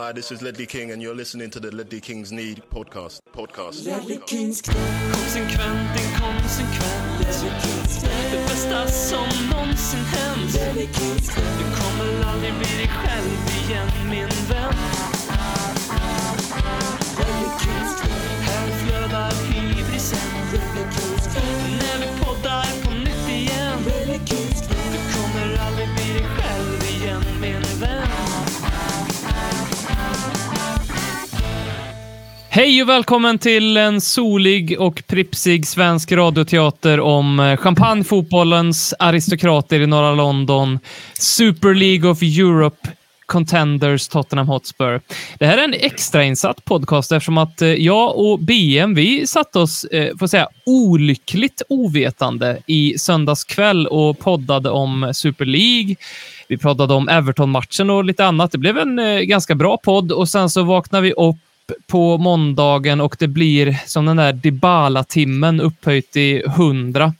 Hi, this is Ledley King, and you're listening to the Ledley Kings Need podcast. Podcast. Konsekvent, inkonsekvent Det bästa som någonsin hänt Du kommer aldrig bli dig själv igen min vän Här flödar hybrisen När vi poddar på nytt igen Hej och välkommen till en solig och pripsig svensk radioteater om eh, champagnefotbollens aristokrater i norra London, Super League of Europe Contenders Tottenham Hotspur. Det här är en extrainsatt podcast eftersom att eh, jag och BM, vi satte oss, eh, får säga, olyckligt ovetande i söndags kväll och poddade om Super League. Vi pratade om Everton-matchen och lite annat. Det blev en ganska bra podd och sen så vaknade vi upp på måndagen och det blir som den där Dybala-timmen upphöjt i 100.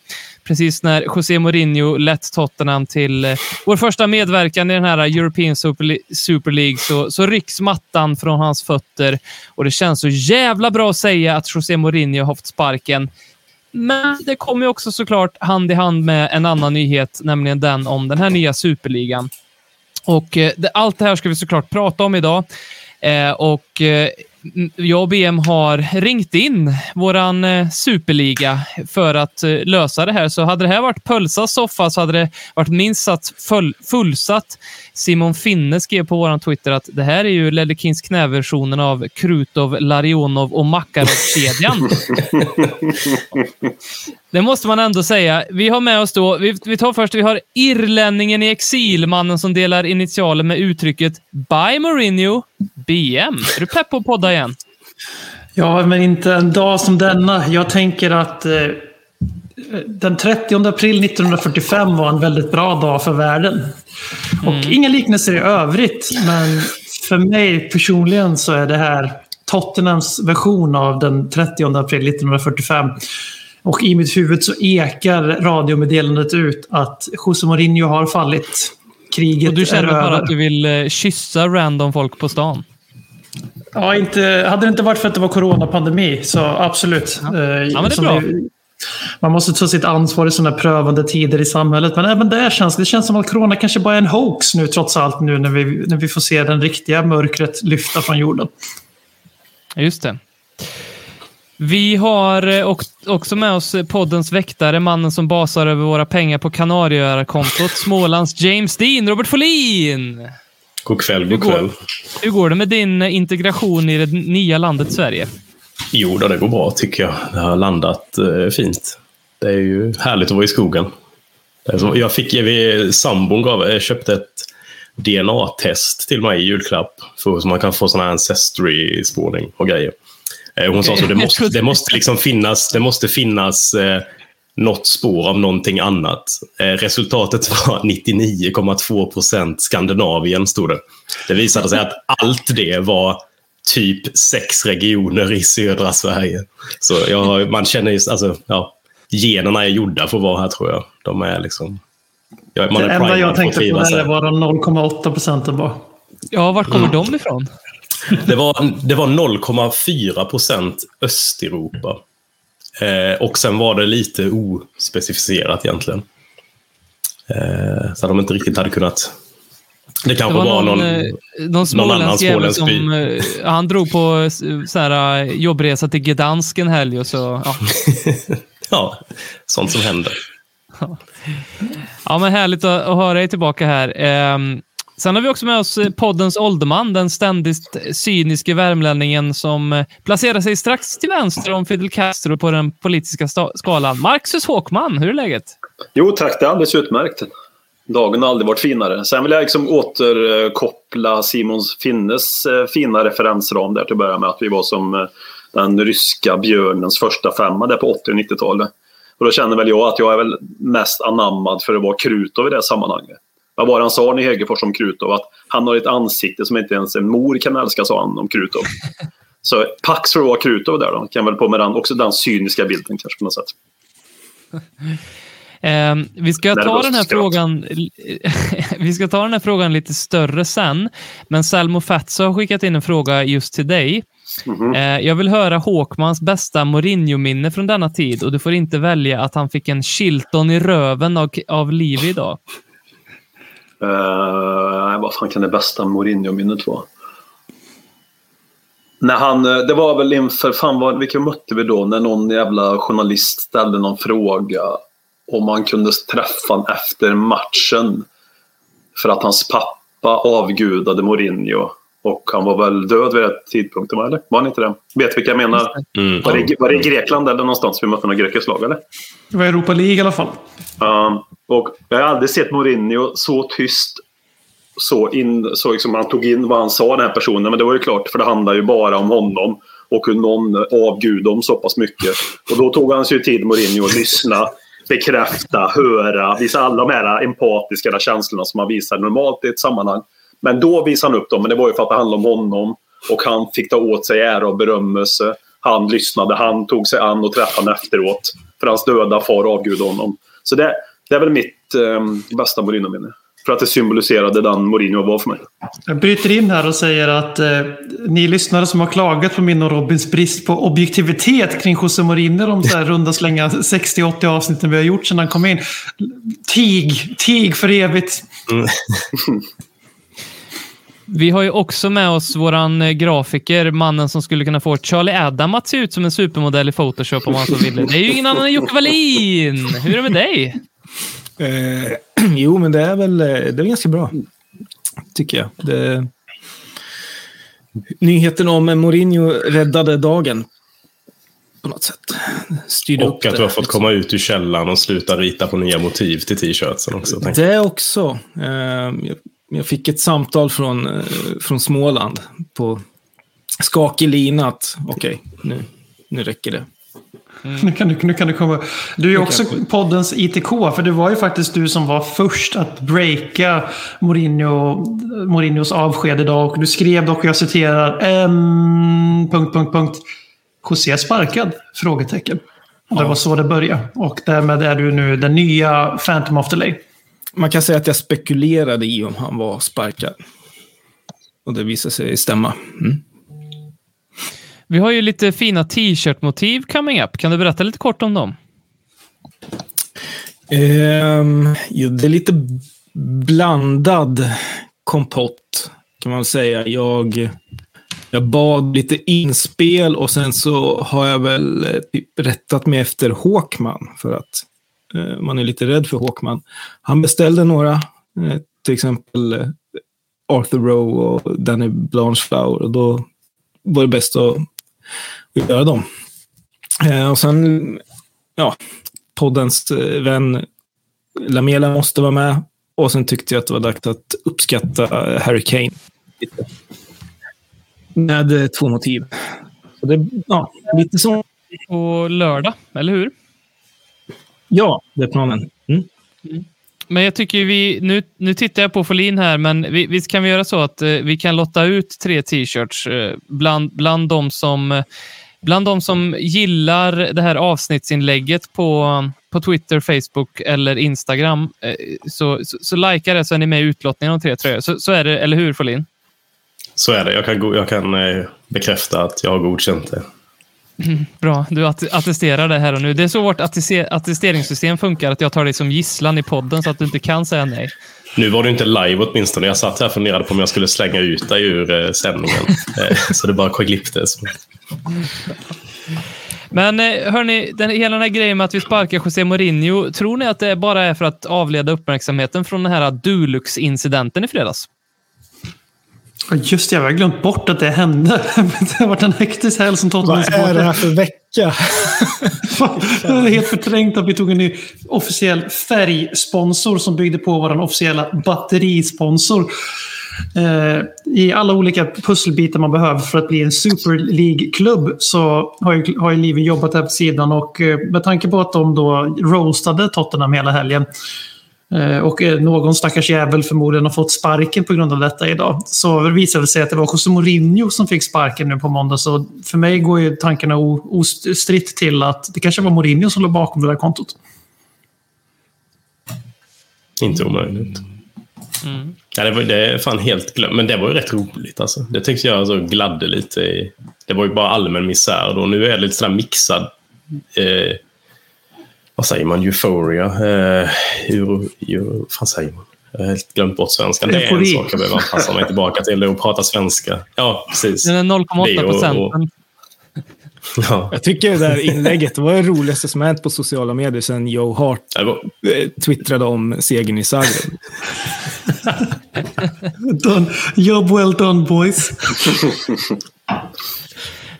Precis när José Mourinho lett Tottenham till eh, vår första medverkan i den här European Super, League så, så rycks mattan från hans fötter och det känns så jävla bra att säga att José Mourinho har fått sparken. Men det kommer ju också såklart hand i hand med en annan nyhet, nämligen den om den här nya superligan. Och eh, det, allt det här ska vi såklart prata om idag. Eh, och eh, jag och BM har ringt in våran eh, superliga för att eh, lösa det här. Så hade det här varit Pölsas soffa så hade det varit minst sagt fullsatt. Simon Finne skrev på våran Twitter att det här är ju Ledekins knäversionen av Krutov, Larionov och Makarov-kedjan. Det måste man ändå säga. Vi har med oss då, vi, vi tar först, vi har irlänningen i exil, mannen som delar initialer med uttrycket Bye Mourinho, BM. Är du pepp på att podda igen? Ja, men inte en dag som denna. Jag tänker att eh, den 30 april 1945 var en väldigt bra dag för världen. Och inga liknelser i övrigt, men för mig personligen så är det här Tottenhams version av den 30 april 1945. Och i mitt huvud så ekar radiomeddelandet ut att José Mourinho har fallit. Kriget Och du är känner bara över. att du vill eh, kyssa random folk på stan? Ja, inte, hade det inte varit för att det var coronapandemi så absolut. Ja. men det är bra. vi- man måste ta sitt ansvar i sådana prövande tider i samhället. Men även där känns det känns som att corona kanske bara är en hoax nu trots allt nu när vi, när vi får se den riktiga mörkret lyfta från jorden. Just det. Vi har eh, också med oss poddens väktare, mannen som basar över våra pengar på Kanarieöarkontot, Smålands James Dean, Robert Folin. God kväll, Hur god går- kväll. Hur går det med din eh, integration i det nya landet Sverige? Jo, då, det går bra tycker jag. Det har landat eh, fint. Det är ju härligt att vara i skogen. Så, jag fick, sambon gav, eh, köpte ett DNA-test till mig i julklapp. För, så man kan få sån här ancestry-spårning och grejer. Eh, hon sa så, det måste, det måste liksom finnas, det måste finnas eh, något spår av någonting annat. Eh, resultatet var 99,2 procent Skandinavien, stod det. Det visade sig att allt det var typ sex regioner i södra Sverige. Så jag, man känner ju, alltså, ja, generna är gjorda för att vara här tror jag. De är liksom... Ja, man Det är enda jag att tänkte på där var de 0,8 procenten bara. Ja, vart kommer Mm. de ifrån? Det var, det var 0,4 procent Östeuropa. Eh, och sen var det lite ospecificerat egentligen. Eh, så de inte riktigt hade kunnat... Det Det kanske var var, någon, någon... eh, någon annan småländsk som... eh, Han drog på så här, eh, jobbresa till Gdansk en helg och så... Ja. ja, sånt som händer. Ja, men härligt att, att höra dig tillbaka här. Ehm, sen har vi också med oss poddens ålderman, den ständigt cyniske värmlänningen som placerar sig strax till vänster om Fidel Castro på den politiska skalan. Marcus Håkman, hur är läget? Jo tack, det är alldeles utmärkt. Dagen har aldrig varit finare. Sen vill jag liksom återkoppla Simons Finnes eh, fina referensram där till att börja med. Att vi var som eh, den ryska björnens första femma där på 80 och 90-talet. Och då känner väl jag att jag är väl mest anammad för att vara Krutov i det sammanhanget. Vad var han sa i Hegerfors om Krutov? Att han har ett ansikte som inte ens en mor kan älska, sa han om Krutov. Så pax för att vara Krutov där då. Kan väl på med den, också den cyniska bilden kanske på något sätt. Eh, vi, ska ta den här frågan, vi ska ta den här frågan lite större sen, men Selmo Fatso har skickat in en fråga just till dig. Mhm. Eh, jag vill höra Håkmans bästa Mourinho-minne från denna tid och du får inte välja att han fick en Chilton i röven av, av Liv idag. Uh, vad fan kan det bästa Mourinho-minnet vara? När han, eh, det var väl inför, fan vad, vilka mötte vi då? När någon jävla journalist ställde någon fråga om man kunde träffa honom efter matchen. För att hans pappa avgudade Mourinho. Och han var väl död vid den tidpunkten, eller? Var han inte det? Vet vilka jag menar? Mm. Var det, var det i Grekland eller någonstans vi mötte något grekiskt lag, eller? Det var Europa League i alla fall. Ja, och jag har aldrig sett Mourinho så tyst. Så, in, så liksom han tog in vad han sa, den här personen. Men det var ju klart, för det handlar ju bara om honom. Och hur någon avgudade dem så pass mycket. Och då tog han sig ju tid, Mourinho, att lyssna, bekräfta, höra. Visa alla de här empatiska känslorna som man visar normalt i ett sammanhang. Men då visade han upp dem. Men det var ju för att det handlade om honom. Och han fick ta åt sig ära och berömmelse. Han lyssnade, han tog sig an och träffade honom efteråt. För hans döda far avgudade honom. Så det, det är väl mitt eh, bästa Mourinho-minne. För att det symboliserade den Mourinho var för mig. Jag bryter in här och säger att eh, ni lyssnare som har klagat på min och Robins brist på objektivitet kring José Mourinho de så här runda slänga 60-80 avsnitten vi har gjort sedan han kom in. Tig, tig för evigt. Vi har ju också med oss våran eh, grafiker, mannen som skulle kunna få Charlie Adam att se ut som en supermodell i Photoshop om han så ville. Det är ju ingen annan än Jocke Wallin! Hur är det med dig? Eh, jo, men det är väl eh, det är ganska bra. Tycker jag. Det... Nyheten om Mourinho räddade dagen. På något sätt. Styrde upp Och att det, du har fått liksom. komma ut ur källaren och sluta rita på nya motiv till t-shirtsen också. Det också. Eh, jag, fick ett samtal från, eh, från Småland på skakig lina att okej, nu, nu räcker det. Nu kan, du, nu kan du komma. Du är ju också poddens ITK, för det var ju faktiskt du som var först att breaka Mourinho, Mourinhos avsked idag. Och du skrev dock, och jag citerar, ehm, punkt, punkt, punkt. José sparkad? Frågetecken. Och Det var så det började. Och därmed är du nu den nya Phantom of the Lay. Man kan säga att jag spekulerade i om han var sparkad. Och det visade sig stämma. Mm. Vi har ju lite fina t-shirt-motiv coming up. Kan du berätta lite kort om dem? Ehm, um, ja, det är lite blandad kompott, kan man säga. Jag, jag bad lite inspel och sen så har jag väl eh, typ rättat mig efter Håkman, för att uh, man är lite rädd för Håkman. Han beställde några, uh, till exempel Arthur Rowe och Danny Blanchflower, och då var det bäst att, att göra dem. Eh, och sen, ja, poddens eh, vän Lamela måste vara med. Och sen tyckte jag att det var dags att uppskatta eh, Harry Kane. Med två motiv. Så det, ja, lite så. På lördag, eller hur? Ja, det är planen. Mm. Men jag tycker vi, nu, nu tittar jag på Folin här, men vi, visst kan vi göra så att eh, vi kan lotta ut tre t-shirts eh, bland, bland, de som, eh, bland de som gillar det här avsnittsinlägget på, på Twitter, Facebook eller Instagram. Eh, så, så, så likea det så är ni med i utlottningen av tre tröjor. Så, så är det, eller hur Folin? Så är det. Jag kan, jag kan eh, bekräfta att jag har godkänt det. Bra, du att- attesterar det här och nu. Det är så vårt atteste- attesteringssystem funkar, att jag tar dig som gisslan i podden så att du inte kan säga nej. Nu var det inte live åtminstone. Jag satt här och funderade på om jag skulle slänga ut dig ur eh, sändningen. Eh, så det bara klipptes. Men eh, hörni, den, hela den här grejen med att vi sparkar José Mourinho, tror ni att det bara är för att avleda uppmärksamheten från den här Dulux-incidenten i fredags? Just det, jag har glömt bort att det hände. Det har varit en hektisk helg som Vad är det här för vecka? Jag är helt förträngt att vi tog en ny officiell färgsponsor som byggde på vår officiella batterisponsor. Eh, I alla olika pusselbitar man behöver för att bli en Super League-klubb så har ju, har ju Liven jobbat där på sidan och eh, med tanke på att de då roastade Tottenham hela helgen och eh, någon stackars jävel förmodligen har fått sparken på grund av detta idag. Så visade det sig att det var José Mourinho som fick sparken nu på måndag. Så för mig går ju tankarna ostritt till att det kanske var Mourinho som låg bakom det där kontot. Inte omöjligt. Mm. Ja, det, var, det är fan helt glömt. Men det var ju rätt roligt. Alltså. Det tyckte jag alltså gladde lite. I, det var ju bara allmän misär då. Nu är det lite sådär mixad. Eh, vad säger man? Euphoria. Eh, euro, euro, vad säger man? Jag har helt glömt bort svenskan. Det är en sak jag behöver anpassa mig tillbaka till. Att prata svenska. Ja, precis. Den är Det 0,8 och- och- procenten. Ja. Jag tycker det där inlägget det var det roligaste som hänt på sociala medier sedan Joe Hart var, eh, twittrade om segern i Zagreb. Done. Job well done boys.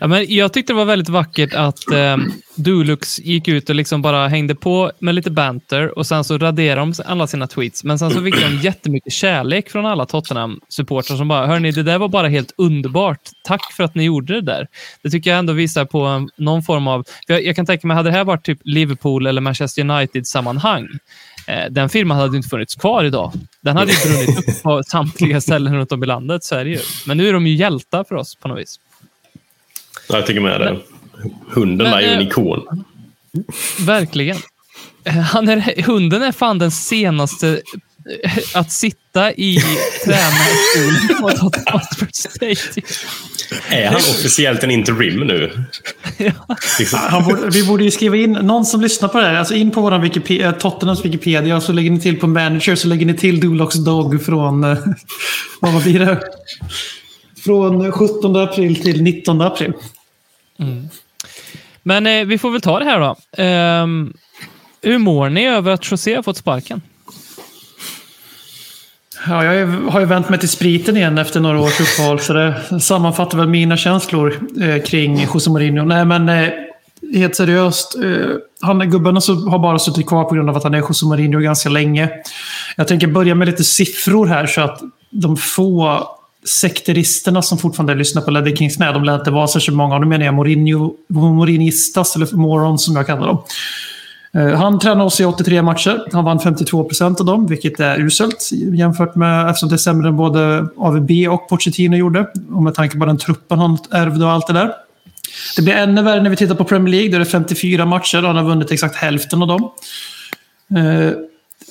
Ja, men jag tyckte det var väldigt vackert att eh, Dulux gick ut och liksom bara hängde på med lite banter och sen så raderade de alla sina tweets. Men sen så fick de jättemycket kärlek från alla Tottenham-supportrar som bara, hörni, det där var bara helt underbart. Tack för att ni gjorde det där. Det tycker jag ändå visar på någon form av... Jag, jag kan tänka mig, hade det här varit typ Liverpool eller Manchester United-sammanhang, eh, den firman hade inte funnits kvar idag. Den hade ju brunnit upp på samtliga ställen runt om i landet, så är det ju. Men nu är de ju hjältar för oss på något vis. Jag tycker med det. Hunden Men, är ju en eh, ikon. Verkligen. Eh, Han är, hunden är fan den senaste eh, att sitta i tränarstolen på Tottenham Stadium. Är han officiellt en interim nu? Han borde, vi borde ju skriva in, någon som lyssnar på det här, alltså in på vår Wikipedia, Tottenhams Wikipedia och så lägger ni till på manager så lägger ni till Dulox Dog från, vad vad blir det? Från 17 april till 19 april. Mm. Men eh, vi får väl ta det här då. Ehm, hur mår ni över att José har fått sparken? Ja, jag har ju vänt mig till spriten igen efter några års uppehåll, så det sammanfattar väl mina känslor eh, kring José Mourinho. Nej, men eh, helt seriöst. Eh, han, gubben har bara suttit kvar på grund av att han är José Mourinho ganska länge. Jag tänker börja med lite siffror här så att de få sekteristerna som fortfarande lyssnar på Ledder Kings med, de lär inte vara särskilt många. Och menar jag Mourinho, Mourinistas, eller morons som jag kallar dem. Eh, han tränade oss i 83 matcher. Han vann 52 procent av dem, vilket är uselt jämfört med eftersom det är sämre än både AVB och Pochettino gjorde. Och med tanke på den truppen han ärvde och allt det där. Det blir ännu värre när vi tittar på Premier League. Där det är 54 matcher och han har vunnit exakt hälften av dem. Eh,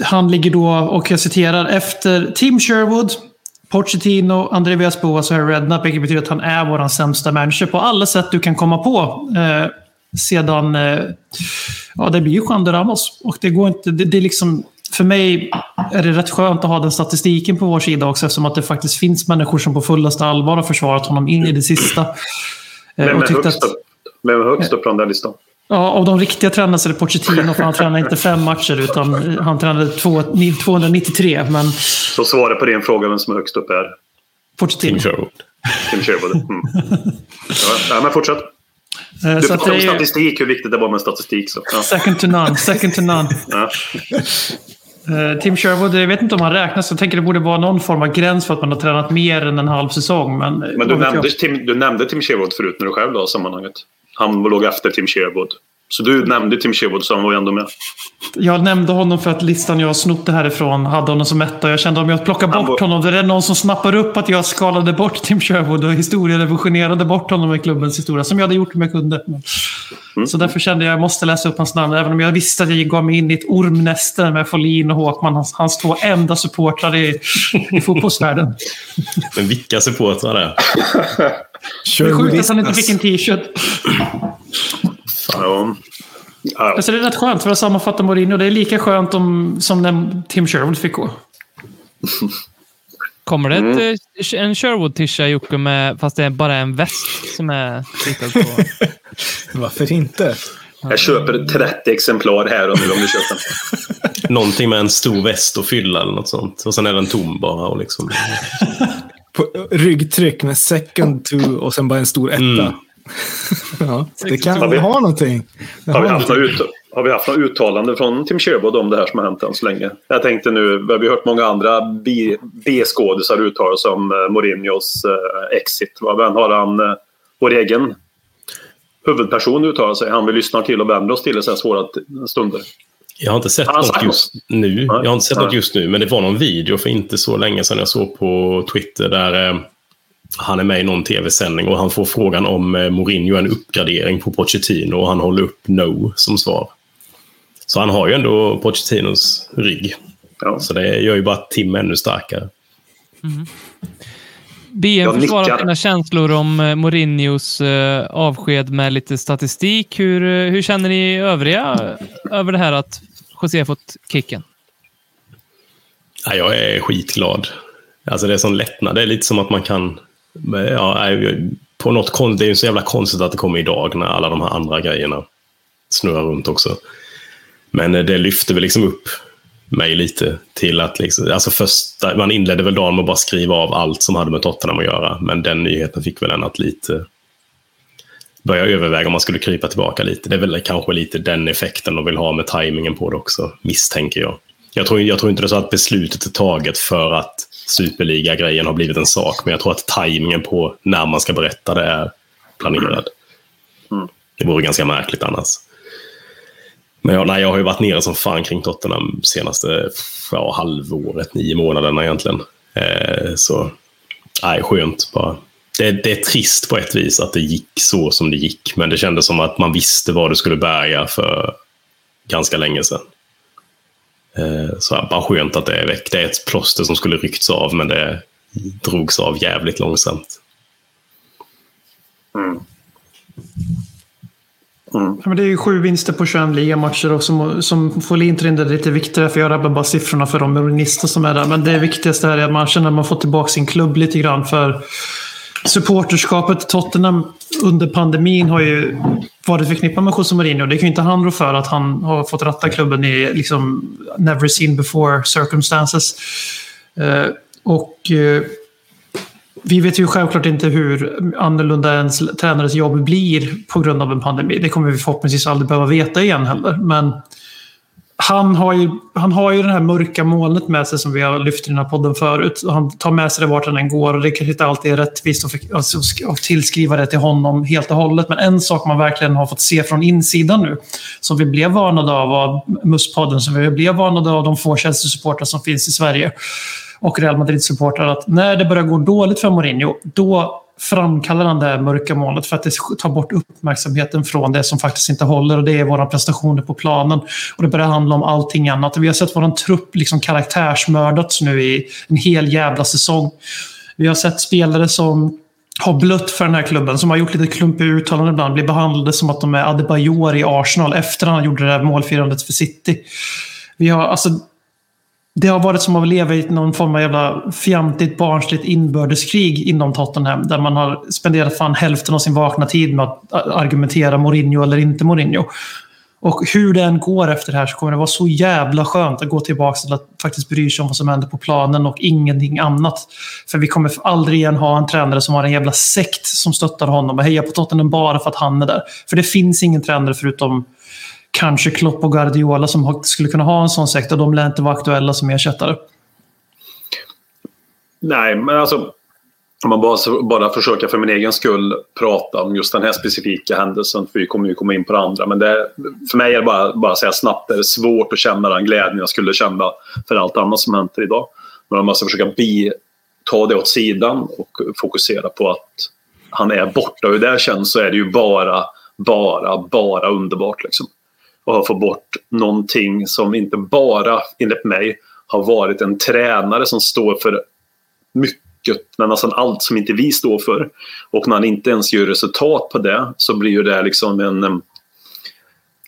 han ligger då, och jag citerar, efter Tim Sherwood, Pochettino, André Villas-Boas och Harry Redknapp, vilket betyder att han är vår sämsta manager på alla sätt du kan komma på. Eh, sedan, eh, ja det blir ju Juan de Ramos. Och det går inte, det, det är liksom, för mig är det rätt skönt att ha den statistiken på vår sida också, eftersom att det faktiskt finns människor som på fullaste allvar har försvarat honom in i det sista. Eh, Vem högst upp, är högst upp på den där listan? Ja, av de riktiga tränarna så är det Pochettino, för han tränade inte fem matcher, utan han tränade två, 293. Men Så svaret på din fråga vem som är högst upp är Pochettino. Tim Sherwood. Tim Sherwood. Mm. Ja, men fortsätt. Eh, Du så pratar om statistik, hur viktigt det var med statistik. Så. Ja. second to none. Second to none. Ja. Eh, Tim Sherwood, jag vet inte om han räknas. Jag tänker det borde vara någon form av gräns för att man har tränat mer än en halv säsong. Men, Men du nämnde, Tim, du nämnde Tim Sherwood förut när du själv la sammanhanget. Han låg efter Tim Sherwood. Så du nämnde Tim Sherwood så han var ju ändå med. Jag nämnde honom för att listan jag har snott det härifrån hade honom som etta. Jag kände om jag plockar bort var- honom, det är någon som snappar upp att jag skalade bort Tim Sherwood och historierevisionerade bort honom i klubbens historia. Som jag hade gjort om jag kunde. Mm. Så därför kände jag att jag måste läsa upp hans namn. Även om jag visste att jag gav mig in i ett ormnäste med Folin och Håkman. Hans, hans två enda supportrar i, i fotbollsvärlden. Men vilka supportrar det är. Det är sjukt att han inte fick en t-shirt. Ja. Ja. Alltså det är rätt skönt för att sammanfatta Mourinho. Det är lika skönt om, som när Tim Sherwood fick gå. Kommer det ett, eh, en Sherwood-tisha, Jocke, med, fast det är bara en väst som är ritad på? Varför inte? Jag köper 30 exemplar här om du köper den. Någonting med en stor väst och fylla eller något sånt. Och sen är den tom bara. Och liksom. På ryggtryck med second to och sen bara en stor etta. Mm. ja, det kan Har vi- ha någonting. Det Har vi, haft något ut, har vi haft något uttalande från Tim Sherwood om det här som har hänt än så länge? Jag tänkte nu, vi har hört många andra B-skådisar uttala sig om eh, Mourinhos eh, exit. Men har han, eh, vår egen huvudperson uttalat sig? Han vill lyssna till och vänder oss till i så här svåra stunder. Jag har inte sett har något just nu. Jag har inte sett Nej. något just nu, men det var någon video för inte så länge sedan jag såg på Twitter där eh, han är med i någon tv-sändning och han får frågan om eh, Mourinho är en uppgradering på Pochettino och han håller upp no som svar. Så han har ju ändå Pochettinos rygg. Ja. Så det gör ju bara Tim ännu starkare. Mm. BM försvarar sina känslor om eh, Mourinhos uh, avsked med lite statistik. Hur, hur känner ni övriga över det här att José fått kicken? Ja, jag är skitglad. Alltså det är sån lättnad. Det är lite som att man kan... Ja, på något konst, det är ju så jävla konstigt att det kommer idag när alla de här andra grejerna snurrar runt också. Men eh, det lyfte väl liksom upp mig lite till att liksom, alltså första, man inledde väl dagen med att bara skriva av allt som hade med Tottenham att göra. Men den nyheten fick väl en att lite börja överväga om man skulle krypa tillbaka lite. Det är väl kanske lite den effekten de vill ha med tajmingen på det också, misstänker jag. Jag tror, jag tror inte det är så att beslutet är taget för att superliga-grejen har blivit en sak, men jag tror att tajmingen på när man ska berätta det är planerad. Mm. Det vore ganska märkligt annars. Men jag, nej, jag har ju varit nere som fan kring Tottenham senaste ja, halvåret, nio månaderna egentligen. Eh, så nej, skönt bara. Det, det, är trist på ett vis att det gick så som det gick, men det kändes som att man visste vad det skulle bärga för ganska länge sedan. Eh, så bara skönt att det är väck. Det är ett plåster som skulle ryckts av, men det drogs av jävligt långsamt. Mm. Mm. Ja, men det är ju sju vinster på 21 ligamatcher och som, som får in det är lite viktigare för jag rabbar bara siffrorna för de morinister som är där. Men det viktigaste är att man känner att man får tillbaka sin klubb lite grann. För supporterskapet Tottenham under pandemin har ju varit förknippat med José Mourinho. Det kan ju inte han rå för att han har fått ratta klubben i liksom never seen before circumstances. Eh, och eh, vi vet ju självklart inte hur annorlunda ens tränares jobb blir på grund av en pandemi. Det kommer vi förhoppningsvis aldrig behöva veta igen heller. Men han har, ju, han har ju det här mörka molnet med sig som vi har lyft i den här podden förut. Han tar med sig det vart han än går och det kanske inte alltid är rättvist att alltså, tillskriva det till honom helt och hållet. Men en sak man verkligen har fått se från insidan nu, som vi blev varnade av av MUS-podden, som vi blev varnade av de få Chelsea-supportrar som finns i Sverige och Real Madrid-supportrar, att när det börjar gå dåligt för Mourinho, då framkallar han det här mörka molnet för att det tar bort uppmärksamheten från det som faktiskt inte håller och det är våra prestationer på planen. Och det börjar handla om allting annat. Vi har sett vår trupp liksom karaktärsmördats nu i en hel jävla säsong. Vi har sett spelare som har blött för den här klubben, som har gjort lite klumpiga uttalanden ibland, blir behandlade som att de är Adebayor i Arsenal efter att han gjorde det där målfirandet för City. Vi har, alltså, det har varit som att leva i någon form av jävla fjantigt, barnsligt inbördeskrig inom Tottenham. Där man har spenderat fan hälften av sin vakna tid med att äh, argumentera Mourinho eller inte Mourinho. Och hur det än går efter det här så kommer det vara så jävla skönt att gå tillbaka till att faktiskt bry sig om vad som händer på planen och ingenting annat. För vi kommer aldrig igen ha en tränare som har en jävla sekt som stöttar honom och hejar på Tottenham bara för att han är där. För det finns ingen tränare förutom kanske Klopp och Guardiola som skulle kunna ha en sån sektor. De lär inte vara aktuella som ersättare. Nej, men alltså om man bara, bara försöker för min egen skull prata om just den här specifika händelsen, för vi kommer ju komma in på det andra. Men det, för mig är det bara, bara säga snabbt, det är svårt att känna den glädjen jag skulle känna för allt annat som händer idag. Men om man ska försöka bi, ta det åt sidan och fokusera på att han är borta. Och hur det känns så är det ju bara, bara, bara underbart. Liksom och har fått bort någonting som inte bara, enligt mig, har varit en tränare som står för mycket, men nästan allt som inte vi står för. Och när han inte ens gör resultat på det så blir ju det liksom en,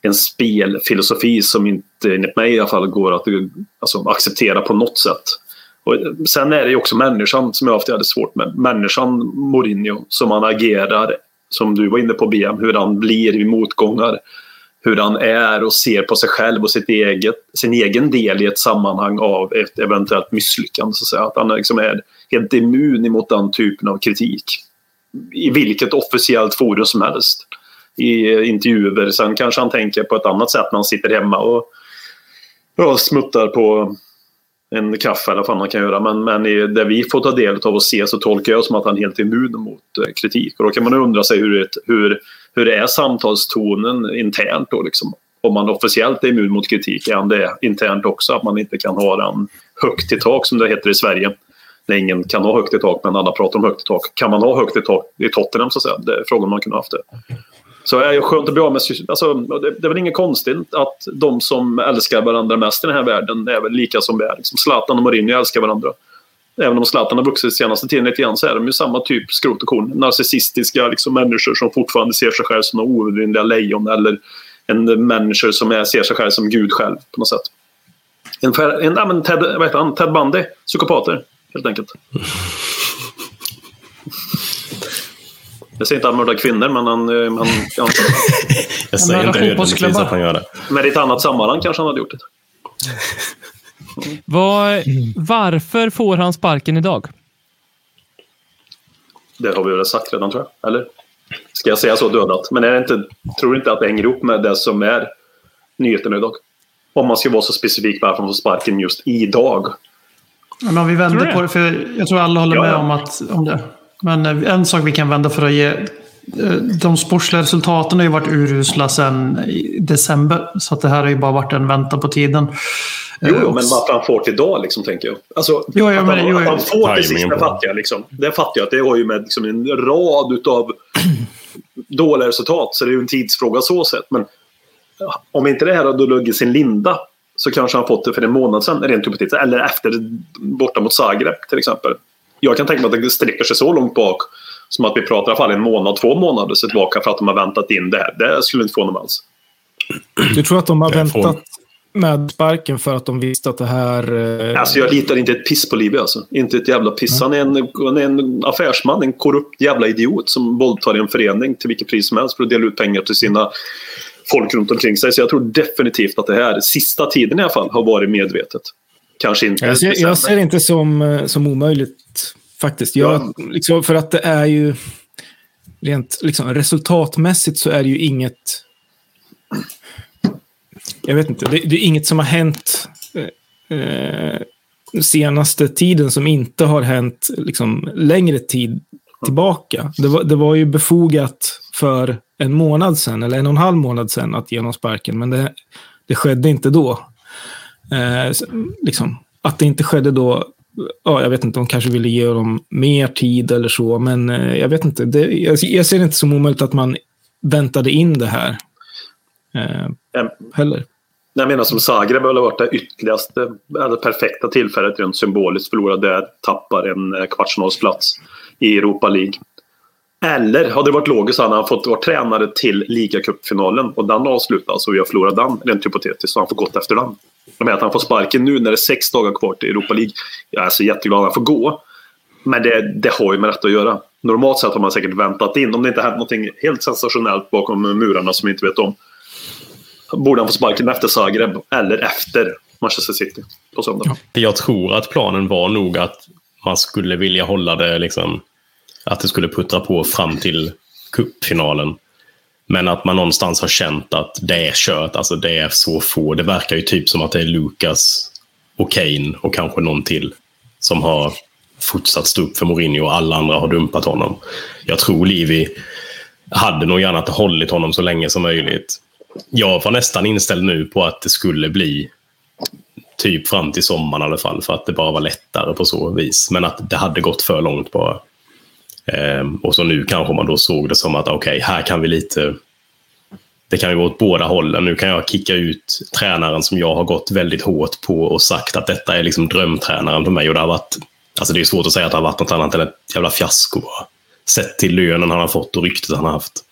en spelfilosofi som inte, enligt mig i alla fall, går att alltså, acceptera på något sätt. Och sen är det ju också människan som jag har haft svårt med. Människan Mourinho, som han agerar, som du var inne på BM, hur han blir i motgångar hur han är och ser på sig själv och sitt eget, sin egen del i ett sammanhang av ett eventuellt misslyckande. Så att, säga. att han liksom är helt immun mot den typen av kritik. I vilket officiellt forum som helst. I intervjuer. Sen kanske han tänker på ett annat sätt när han sitter hemma och ja, smuttar på en kaffe eller vad man kan göra. Men, men i det vi får ta del av och se så tolkar jag som att han är helt immun mot eh, kritik. Och då kan man undra sig hur, hur hur är samtalstonen internt då liksom? Om man officiellt är immun mot kritik, är han det internt också? Att man inte kan ha den högt i tak som det heter i Sverige. När ingen kan ha högt i tak men alla pratar om högt i tak. Kan man ha högt i tak i Tottenham så att säga? Det är frågan om man kunde ha haft det. Så är det skönt att bli av med... Alltså, det, det är väl inget konstigt att de som älskar varandra mest i den här världen är väl lika som vi är. Liksom Zlatan och Mourinho älskar varandra. Även om Zlatan har vuxit senaste tiden lite grann så är de ju samma typ skrot och korn. Narcissistiska liksom, människor som fortfarande ser sig själv som några oövervinnliga lejon eller en människa som är, ser sig själv som Gud själv på något sätt. En, en, en Ted, vad heter han? Ted Bundy. Psykopater, helt enkelt. Jag säger inte att han mördar kvinnor, men han... han, han jag säger inte nödvändigtvis att han gör det. Men i ett annat sammanhang kanske han hade gjort det. Var, varför får han sparken idag? Det har vi väl sagt redan, tror jag. Eller? Ska jag säga så dödat? Men är det inte, tror inte att det hänger ihop med det som är nyheten idag? Om man ska vara så specifik varför man får sparken just idag. Men om vi vänder på det, för jag tror alla håller ja, med om, att, om det. Men eh, en sak vi kan vända för att ge eh, de sportsliga resultaten har ju varit urusla sedan december. Så att det här har ju bara varit en väntan på tiden. Jo, jo men varför han får till idag, liksom, tänker jag. Alltså, jo, ja, att, men, han, jo, att han får till sist, det fattar jag. Liksom. Det fattar jag. Att det har ju med liksom, en rad av dåliga resultat. Så det är ju en tidsfråga så sett. Men om inte det här hade luggit sin linda så kanske han fått det för en månad sedan, rent hypotetiskt. Eller efter, borta mot Zagreb till exempel. Jag kan tänka mig att det sträcker sig så långt bak som att vi pratar i alla fall en månad, två månader tillbaka för att de har väntat in det här. Det skulle inte få någon alls. Du tror att de har väntat med sparken för att de visste att det här... Eh... Alltså jag litar inte ett piss på Livi alltså. Inte ett jävla piss. Han är, en, han är en affärsman, en korrupt jävla idiot som våldtar en förening till vilket pris som helst för att dela ut pengar till sina folk runt omkring sig. Så jag tror definitivt att det här, sista tiden i alla fall, har varit medvetet. Kanske inte. Jag ser, jag ser det inte som, eh, som omöjligt faktiskt. Jag, ja. liksom, för att det är ju... Rent liksom, resultatmässigt så är det ju inget jag vet inte, det, det, är inget som har hänt eh, eh, senaste tiden som inte har hänt liksom, längre tid tillbaka. Det var, det var ju befogat för en månad sedan, eller en och en halv månad sedan, att ge honom sparken, men det, det skedde inte då. Eh, liksom, att det inte skedde då, ja, jag vet inte, de kanske ville ge honom mer tid eller så, men eh, jag vet inte. Det, jag, jag, ser det inte som omöjligt att man väntade in det här. Eh, heller. Jag menar som Zagreb har varit det ytterligaste, det perfekta tillfället rent symboliskt förlora där, tappar en eh, kvartsfinalsplats i Europa League. Eller hade det varit logiskt hade han fått vara tränare till ligacupfinalen och den avslutas och vi har förlorat den rent hypotetiskt så han får gått efter den. Jag att han får sparken nu när det är sex dagar kvar till Europa League. Jag är så jätteglad att han får gå. Men det, det har ju med rätt att göra. Normalt sett har man säkert väntat in, om det inte hänt något helt sensationellt bakom murarna som vi inte vet om borde han få sparken efter Zagreb eller efter Manchester City på söndag. Jag tror att planen var nog att man skulle vilja hålla det liksom, att det skulle puttra på fram till cupfinalen. Men att man någonstans har känt att det är kört, alltså det är så få. Det verkar ju typ som att det är Lucas och Kane och kanske någon till som har fortsatt stå upp för Mourinho och alla andra har dumpat honom. Jag tror Livi hade nog gärna hållit honom så länge som möjligt jag var nästan inställd nu på att det skulle bli typ fram till sommaren i alla fall, för att det bara var lättare på så vis. Men att det hade gått för långt bara. Ehm, och så nu kanske man då såg det som att okej, okay, här kan vi lite... Det kan ju gå åt båda hållen. Nu kan jag kicka ut tränaren som jag har gått väldigt hårt på och sagt att detta är liksom drömtränaren för mig. Och det har varit... Alltså det är svårt att säga att det har varit något annat än ett jävla fiasko. Sett till lönen han har fått och ryktet han har haft.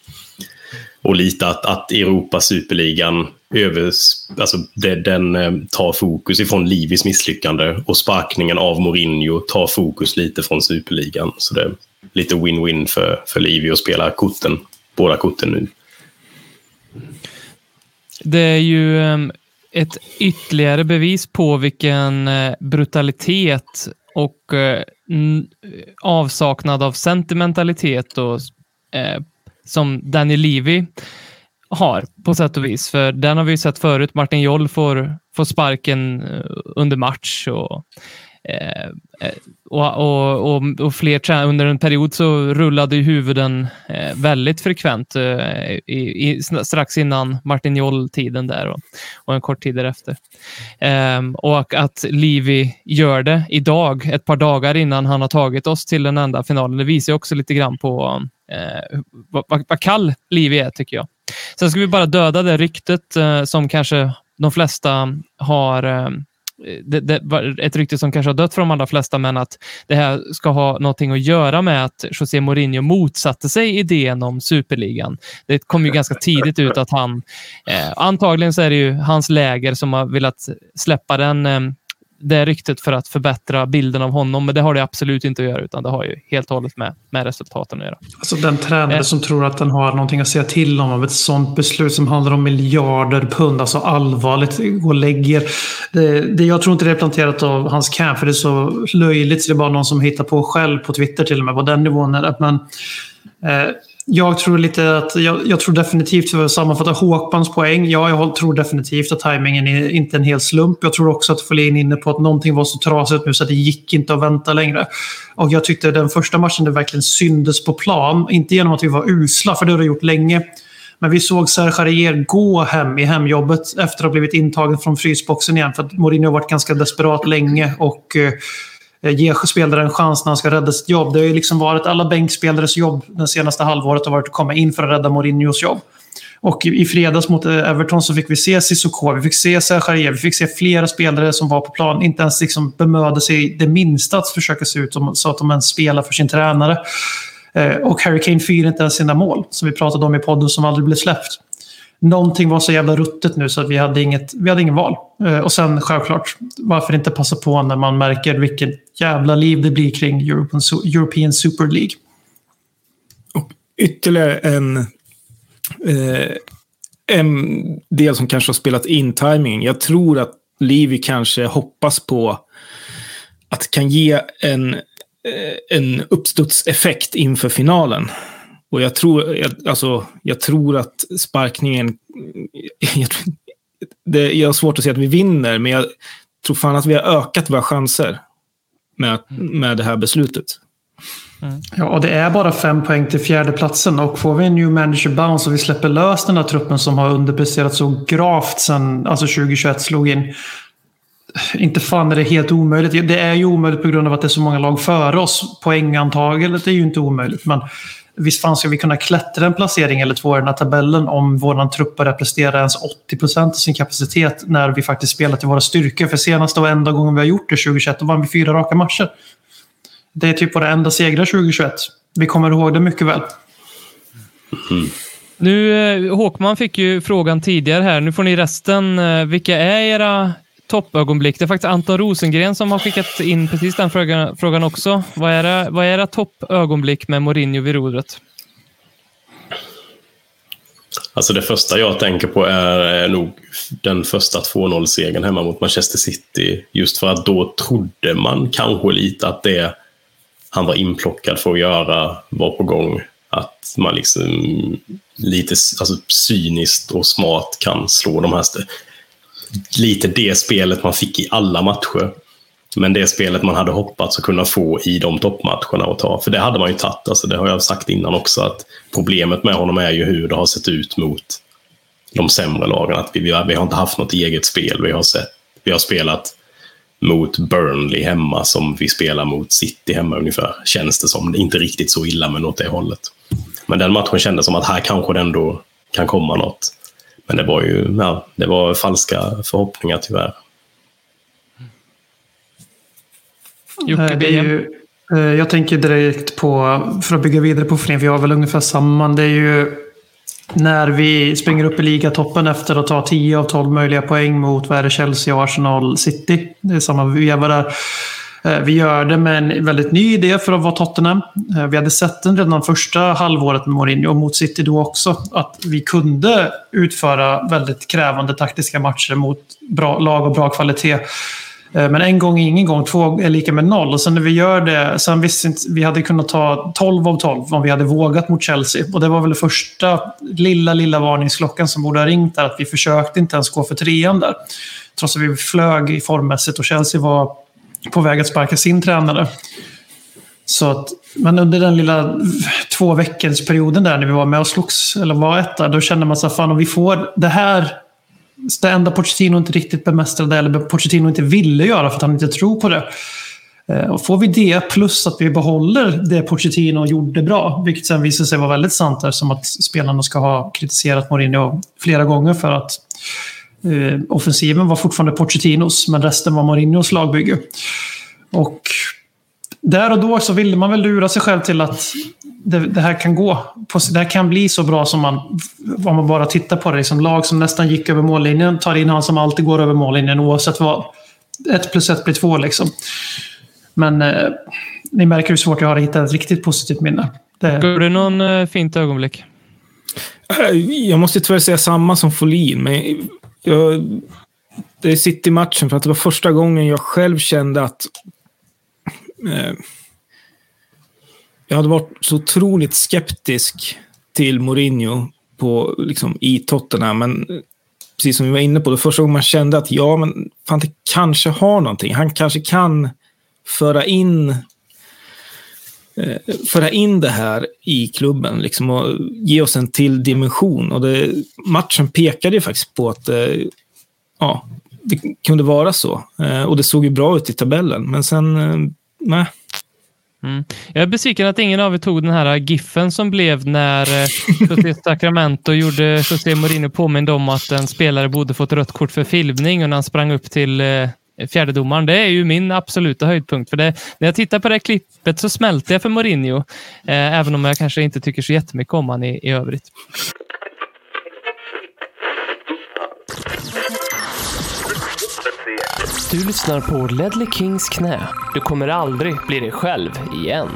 Och lite att, att Europa Superligan över, alltså det, den eh, tar fokus ifrån Livis misslyckande och sparkningen av Mourinho tar fokus lite från Superligan. Så det är lite win-win för, för Livi att spela korten, båda korten nu. Det är ju ehm, ett ytterligare bevis på vilken eh, brutalitet och eh, avsaknad av sentimentalitet och som Danny Levy har på sätt och vis. För den har vi sett förut. Martin Joll får, får sparken eh, under match och, Eh, eh, och, och, och, och, fler Under en period så rullade ju huvuden eh, väldigt frekvent eh, i, i, strax innan Martin Joll-tiden där och, och, en kort tid därefter. Eh, och att Livi gör det idag, ett par dagar innan han har tagit oss till den enda finalen, det visar också lite grann på eh, vad, vad, vad kall Livi är, tycker jag. Sen ska vi bara döda det ryktet eh, som kanske de flesta har eh, Eh, det, det, ett rykte som kanske har dött för de allra flesta, men att det här ska ha någonting att göra med att José Mourinho motsatte sig idén om superligan. Det kom ju ganska tidigt ut att han, eh, antagligen så är det ju hans läger som har velat släppa den eh, det ryktet för att förbättra bilden av honom, men det har det absolut inte att göra, utan det har ju helt och hållet med, med resultaten att göra. Alltså den tränare eh. som tror att den har någonting att säga till om, av ett sånt beslut som handlar om miljarder pund, alltså allvarligt, gå och lägger. Det, det, jag tror inte det är planterat av hans camp, för det är så löjligt, så det är bara någon som hittar på själv på Twitter till och med, på den nivån är det. Men, eh, jag tror lite att, jag, jag, tror definitivt, för att sammanfatta Håkmans poäng, ja, jag tror definitivt att tajmingen är inte en hel slump. Jag tror också att Folin är inne på att någonting var så trasigt nu så att det gick inte att vänta längre. Och jag tyckte den första matchen det verkligen syndes på plan, inte genom att vi var usla, för det har det gjort länge. Men vi såg Serge Arier gå hem i hemjobbet efter att ha blivit intagen från frysboxen igen. För att Mourinho har varit ganska desperat länge och Eh, Eh, ge spelare en chans när han ska rädda sitt jobb. Det har ju liksom varit alla bänkspelares jobb det senaste halvåret har varit att komma in för att rädda Mourinhos jobb. Och i fredags mot eh, Everton så fick vi se Cissoko, vi fick se Serge vi fick se flera spelare som var på plan. Inte ens liksom bemödade sig det minsta att försöka se ut som, så att de ens spelar för sin tränare. Eh, och Harry Kane firar inte ens sina mål, som vi pratade om i podden som aldrig blev släppt någonting var så jävla ruttet nu så att vi hade inget, vi hade ingen val. Och sen självklart, varför inte passa på när man märker vilket jävla liv det blir kring European, Super League. Och ytterligare en, eh, en del som kanske har spelat in timing. Jag tror att Livi kanske hoppas på att det kan ge en, eh, en uppstudseffekt inför finalen. Och jag tror, alltså, jag tror att sparkningen... Jag, det, jag har svårt att se att vi vinner, men jag tror fan att vi har ökat våra chanser med, med det här beslutet. Mm. Ja, och det är bara fem poäng till fjärdeplatsen och får vi en new manager bounce och vi släpper lös den där truppen som har underpresterat så gravt sen alltså 2021 slog in. Inte fan är det helt omöjligt. Det är ju omöjligt på grund av att det är så många lag före oss. Poängantagandet är ju inte omöjligt, men visst fan ska vi kunna klättra en placering eller två i den här tabellen om vår trupp börjar prestera ens 80% av sin kapacitet när vi faktiskt spelar till våra styrkor. För senaste och enda gången vi har gjort det 2021, då vann vi fyra raka matcher. Det är typ våra enda segrar 2021. Vi kommer ihåg det mycket väl. Mm. Nu, eh, Håkman fick ju frågan tidigare här. Nu får ni resten. Eh, vilka är era toppögonblick. Det är faktiskt Anton Rosengren som har skickat in precis den frågan, frågan också. Vad är, det, vad är era toppögonblick med Mourinho vid rodret? Alltså det första jag tänker på är nog den första 2-0-segern hemma mot Manchester City. Just för att då trodde man kanske lite att det han var inplockad för att göra var på gång. Att man liksom lite alltså, cyniskt och smart kan slå de här lite det spelet man fick i alla matcher. Men det spelet man hade hoppats att kunna få i de toppmatcherna att ta. För det hade man ju tagit. Alltså det har jag sagt innan också. att Problemet med honom är ju hur det har sett ut mot de sämre lagen. Att vi, vi, har, vi har inte haft något eget spel. Vi har, sett, vi har spelat mot Burnley hemma som vi spelar mot City hemma ungefär. Känns det som. Inte riktigt så illa, men åt det hållet. Men den matchen kändes som att här kanske det ändå kan komma något. Men det var ju ja, det var falska förhoppningar tyvärr. Jocke, det är ju, eh, jag tänker direkt på, för att bygga vidare på för jag har väl ungefär samma. Det är ju när vi springer upp i ligatoppen efter att ta 10 av 12 möjliga poäng mot vad är det, Chelsea, Arsenal, City. Det är samma veva där. Eh, vi gör det med en väldigt ny idé för att vara Tottenham. Eh, vi hade sett den redan första halvåret med Mourinho och mot City då också. Att vi kunde utföra väldigt krävande taktiska matcher mot bra lag och bra kvalitet. Eh, men en gång är ingen gång, två är lika med noll. Och sen när vi gör det, sen visste inte, vi hade kunnat ta 12 av 12 om vi hade vågat mot Chelsea. Och det var väl den första lilla, lilla varningsklockan som borde ha ringt där. Att vi försökte inte ens gå för trean där. Trots att vi flög formmässigt och Chelsea var på väg att sparka sin tränare. Så att, men under den lilla två veckors perioden där när vi var med och slogs, eller var etta, då kände man så fan om vi får det här det enda Pochettino inte riktigt bemästrade, eller Pochettino inte ville göra för att han inte tror på det. Eh, och får vi det plus att vi behåller det Pochettino gjorde bra, vilket sen visade sig vara väldigt sant där, som att spelarna ska ha kritiserat Mourinho flera gånger för att eh, offensiven var fortfarande Pochettinos, men resten var Mourinhos lagbygge. Och där och då så ville man väl lura sig själv till att det, det, här kan gå. Det här kan bli så bra som man, om man bara tittar på det. Liksom lag som nästan gick över mållinjen tar in han som alltid går över mållinjen oavsett vad. Ett plus ett blir två liksom. Men eh, ni märker hur svårt jag har att hitta ett riktigt positivt minne. Det... Går det någon eh, fint ögonblick? Eh, jag måste tyvärr säga samma som Folin, men jag, det är City-matchen för att det var första gången jag själv kände att eh, jag hade varit så otroligt skeptisk till Mourinho på, liksom, i Tottenham. Men eh, precis som vi var inne på, det första gången man kände att ja, men fan, det kanske har någonting. Han kanske kan föra in Eh, föra in det här i klubben liksom, och ge oss en till dimension. Och det, matchen pekade ju faktiskt på att eh, ja, det kunde vara så. Eh, och det såg ju bra ut i tabellen, men sen, eh, nej. Mm. Jag är besviken att ingen av er tog den här giffen som blev när eh, José Sacramento gjorde José Mourinho påmind om att en spelare borde fått rött kort för filmning och när han sprang upp till fjärdedomaren. Det är ju min absoluta höjdpunkt. För det, när jag tittar på det klippet så smälter jag för Mourinho. Eh, även om jag kanske inte tycker så jättemycket om han i, i övrigt. Du lyssnar på Ledley Kings knä. Du kommer aldrig bli dig själv igen.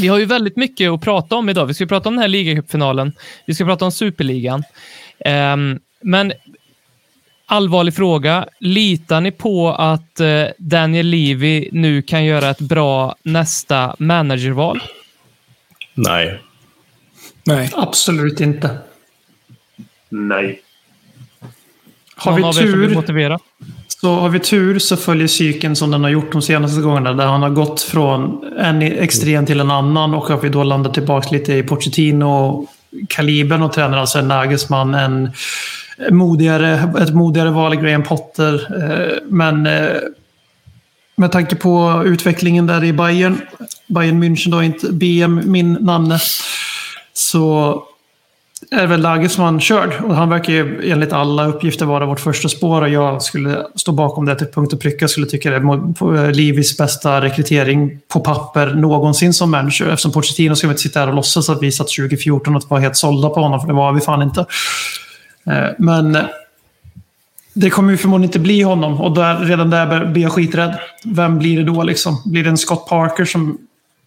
Vi har ju väldigt mycket att prata om idag. Vi ska prata om den här ligacupfinalen. Vi ska prata om superligan. Um, men allvarlig fråga. Litar ni på att eh, Daniel Levy nu kan göra ett bra nästa managerval? Nej. Nej. Absolut inte. Nej. Har vi tur så har vi tur så följer cykeln som den har gjort de senaste gångerna. Där han har gått från en extrem till en annan och att vi då landar tillbaka lite i Pochettino-kalibern och tränar alltså en Nagelsmann, en modigare, ett modigare val i Graham Potter. Eh, men eh, med tanke på utvecklingen där i Bayern, Bayern München då, inte BM, min namne, så är väl Lagesman körd. Och han verkar ju enligt alla uppgifter vara vårt första spår och jag skulle stå bakom det till punkt och pricka. Jag skulle tycka det är eh, Livis bästa rekrytering på papper någonsin som manager. Eftersom Pochettino ska vi inte sitta här och låtsas att vi satt 2014 och var helt sålda på honom, för det var vi fan inte. Eh, men det kommer ju förmodligen inte bli honom och där, redan där blir jag skiträdd. Vem blir det då liksom? Blir det en Scott Parker som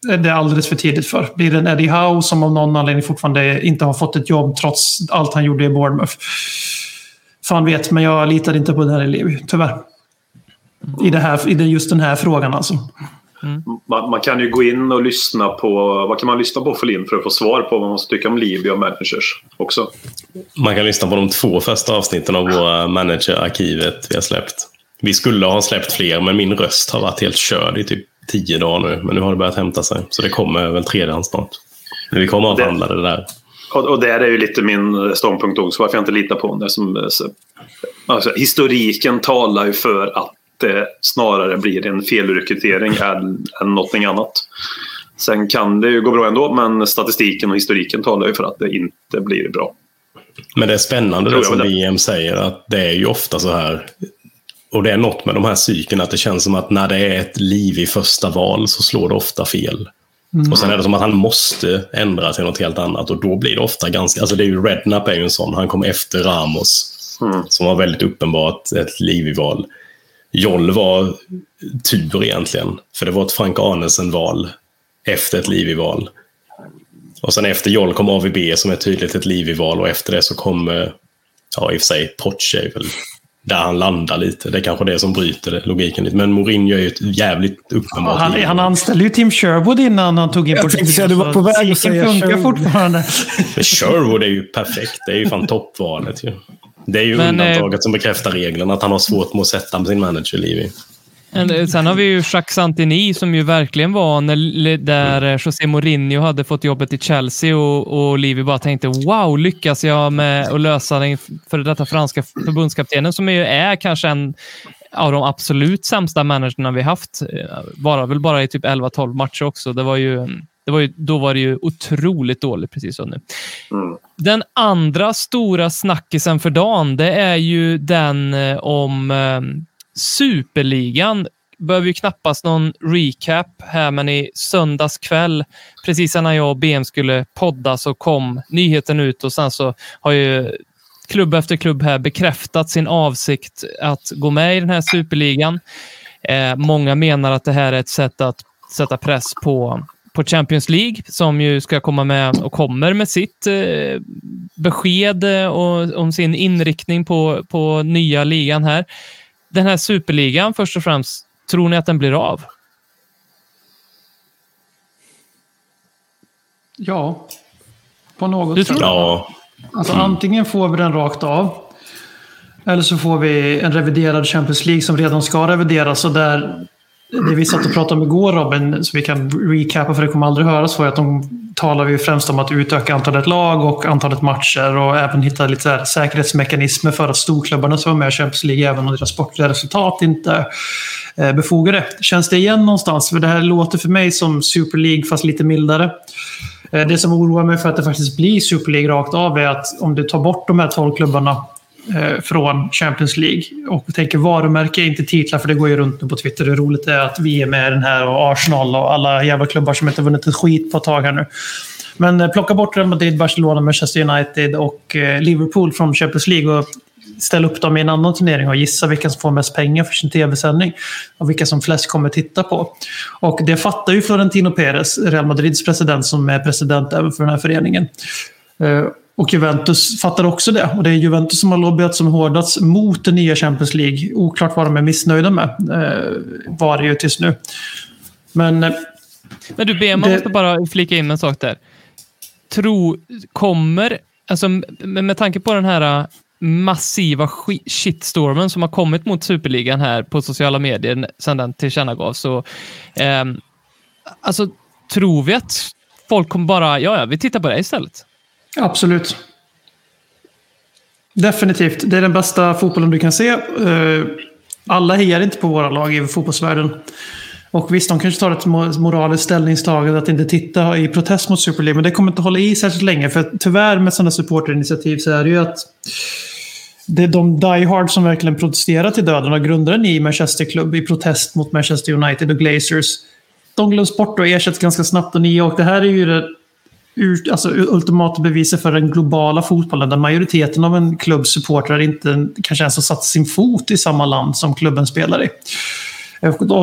det är alldeles för tidigt för? Blir det en Eddie Howe som av någon anledning fortfarande inte har fått ett jobb trots allt han gjorde i Bournemouth? Fan vet, men jag litar inte på Daniel Levy, tyvärr. I, det här, I just den här frågan alltså. Mm. Man, man, kan ju gå in och lyssna på, vad kan man lyssna på för lind för att få svar på vad man tycker om Libya och managers också? Man kan lyssna på de två första avsnitten av våra managerarkivet vi har släppt. Vi skulle ha släppt fler, men min röst har varit helt körd i typ tio dagar nu. Men nu har det börjat hämta sig, så det kommer väl tredje snart. Men vi kommer att handla det där. Och, och där är ju lite min ståndpunkt också, varför jag inte litar på honom. Alltså, historiken talar ju för att det snarare blir en felrekrytering än, än någonting annat. Sen kan det ju gå bra ändå, men statistiken och historiken talar ju för att det inte blir bra. Men det är spännande det som VM säger, att det är ju ofta så här. Och det är något med de här cykeln, att det känns som att när det är ett liv i första val så slår det ofta fel. Mm. Och sen är det som att han måste ändra till något helt annat och då blir det ofta ganska... Alltså det är ju Rednap är ju en sån, han kom efter Ramos. Mm. Som var väldigt uppenbart ett liv i val. Joll var tur egentligen. För det var ett Frank Arnesen-val efter ett liv i val. Och sen efter Joll kom AVB som är tydligt ett liv i val och efter det så kom, eh, ja i och för sig, Porsche väl där han landar lite. Det är kanske det som bryter logiken lite. Men Mourinho är ju ett jävligt uppenbart ja, han, han anställde ju Tim Sherwood innan han tog in på Jag du var på väg att säga funkar Sherwood. fortfarande. Men Sherwood är ju perfekt. Det är ju fan toppvalet ju. Det är ju Men, eh, undantaget eh, som bekräftar regeln att han har svårt med att sätta sin manager-liv i. Eh, sen har vi ju Jacques Santini som ju verkligen var när, där mm. José Mourinho hade fått jobbet i Chelsea och, och Livi bara tänkte wow, lyckas jag med att lösa den före detta franska förbundskaptenen som ju är kanske en av de absolut sämsta managerna vi haft. Eh, Var väl bara i typ 11-12 matcher också. Det var ju, det var ju, då var det ju otroligt dåligt precis som nu. Mm. Den andra stora snackisen för dagen, det är ju den eh, om eh, Superligan. Behöver ju knappast någon recap här, men i söndags kväll, precis när jag och BM skulle podda, så kom nyheten ut och sen så har ju klubb efter klubb här bekräftat sin avsikt att gå med i den här superligan. Eh, många menar att det här är ett sätt att sätta press på, på Champions League som ju ska komma med och kommer med sitt eh, besked eh, och, om sin inriktning på, på nya ligan här. Den här superligan först och främst, tror ni att den blir av? Ja, på något Du sätt. tror- Ja, Alltså, Antingen får vi den rakt av. Eller så får vi en reviderad Champions League som redan ska revideras. Och där, det vi satt och pratade om igår Robin, så vi kan recapa för det kommer aldrig höras, var att de talar vi främst om att utöka antalet lag och antalet matcher och även hitta lite här säkerhetsmekanismer för att storklubbarna som var med i Champions League även om deras sportliga resultat inte eh, är befogade. Känns det igen någonstans? För det här låter för mig som Super League fast lite mildare. Eh, det som oroar mig för att det faktiskt blir Super League rakt av är att om du tar bort de här 12 klubbarna Eh, från Champions League och tänker varumärke, inte titlar, för det går ju runt nu på Twitter hur roligt det är att vi är med i den här och Arsenal och alla jävla klubbar som inte vunnit ett skit på ett tag här nu. Men eh, plocka bort Real Madrid, Barcelona, Manchester United och eh, Liverpool från Champions League och ställa upp dem i en annan turnering och gissa vilka som får mest pengar för sin tv-sändning och vilka som flest kommer titta på. Och det fattar ju Florentino Perez, Real Madrids president, som är president även för den här föreningen. Eh, Och Juventus fattar också det. Och det är Juventus som har lobbyat som hårdast mot den nya Champions League. Oklart vad de är missnöjda med, eh, var det ju tills nu. Men eh, Men du, BM, man Det- måste bara flika in en sak där. Tro, kommer, alltså med, tanke på den här äh, massiva shitstormen som har kommit mot Superligan här på sociala medier sedan den tillkännagavs, så ehm, alltså tror vi att folk kommer bara, ja, ja, vi tittar på det istället. Absolut. Definitivt. Det är den bästa fotbollen du kan se. Eh, alla hejar inte på våra lag i fotbollsvärlden. Och visst, de kanske tar ett moraliskt ställningstagande att inte titta i protest mot Super League, men det kommer inte hålla i särskilt länge. För tyvärr med sådana supporterinitiativ så är det ju att det är de diehard som verkligen protesterar till döden och grundar en ny Manchester-klubb i protest mot Manchester United och Glazers. De glöms bort och ersätts ganska snabbt och nya. Och det här är ju det ur, alltså, ultimata beviset för den globala fotbollen där majoriteten av en klubbs supportrar inte kanske ens har satt sin fot i samma land som klubben spelar i.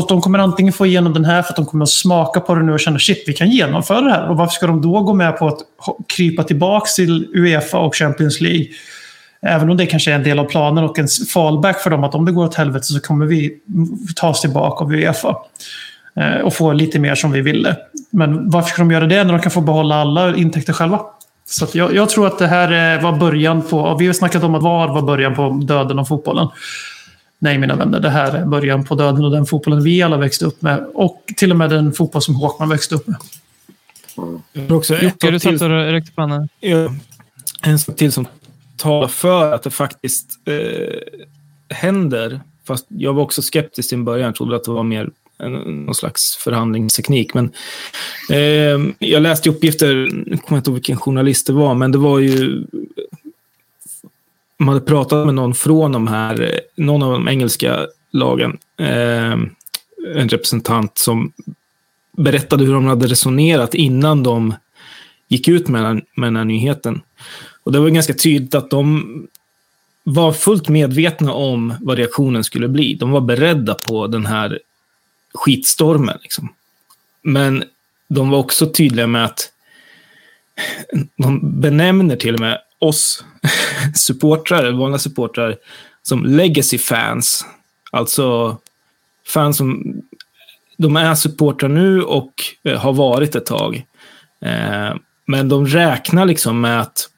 De kommer antingen få igenom den här för att de kommer att smaka på det nu och känna shit, vi kan genomföra det här. Och varför ska de då gå med på att krypa tillbaka till Uefa och Champions League? Även om det kanske är en del av planen och en fallback för dem att om det går åt helvete så kommer vi tas tillbaka av Uefa. Eh, Och få lite mer som vi ville. Men varför ska de göra det när de kan få behålla alla intäkter själva? Så att jag, jag tror att det här eh, var början på... och Vi har snackat om att VAR var början på döden av fotbollen. Nej, mina vänner. Det här är början på döden och den fotbollen vi alla växte upp med. Och till och med den fotboll som Håkman växte upp med. Också Jocke, du satt och räckte. Ja, en sak till som talar för att det faktiskt eh, händer. Fast jag var också skeptisk en början. Jag trodde att det var mer någon slags förhandlingsteknik. Men eh, jag läste uppgifter, nu kommer jag inte ihåg vilken journalist det var, men det var ju... Man hade pratat med någon från de här, någon av de engelska lagen. Eh, en representant som berättade hur de hade resonerat innan de gick ut med den, med den här nyheten. Och det var ganska tydligt att de var fullt medvetna om vad reaktionen skulle bli. De var beredda på den här skitstormen. Liksom. Men de var också tydliga med att de benämner till och med oss supportrar, vanliga supportrar, som legacy fans. Alltså fans som de är supportrar nu och eh, har varit ett tag. Eh, men de räknar liksom med att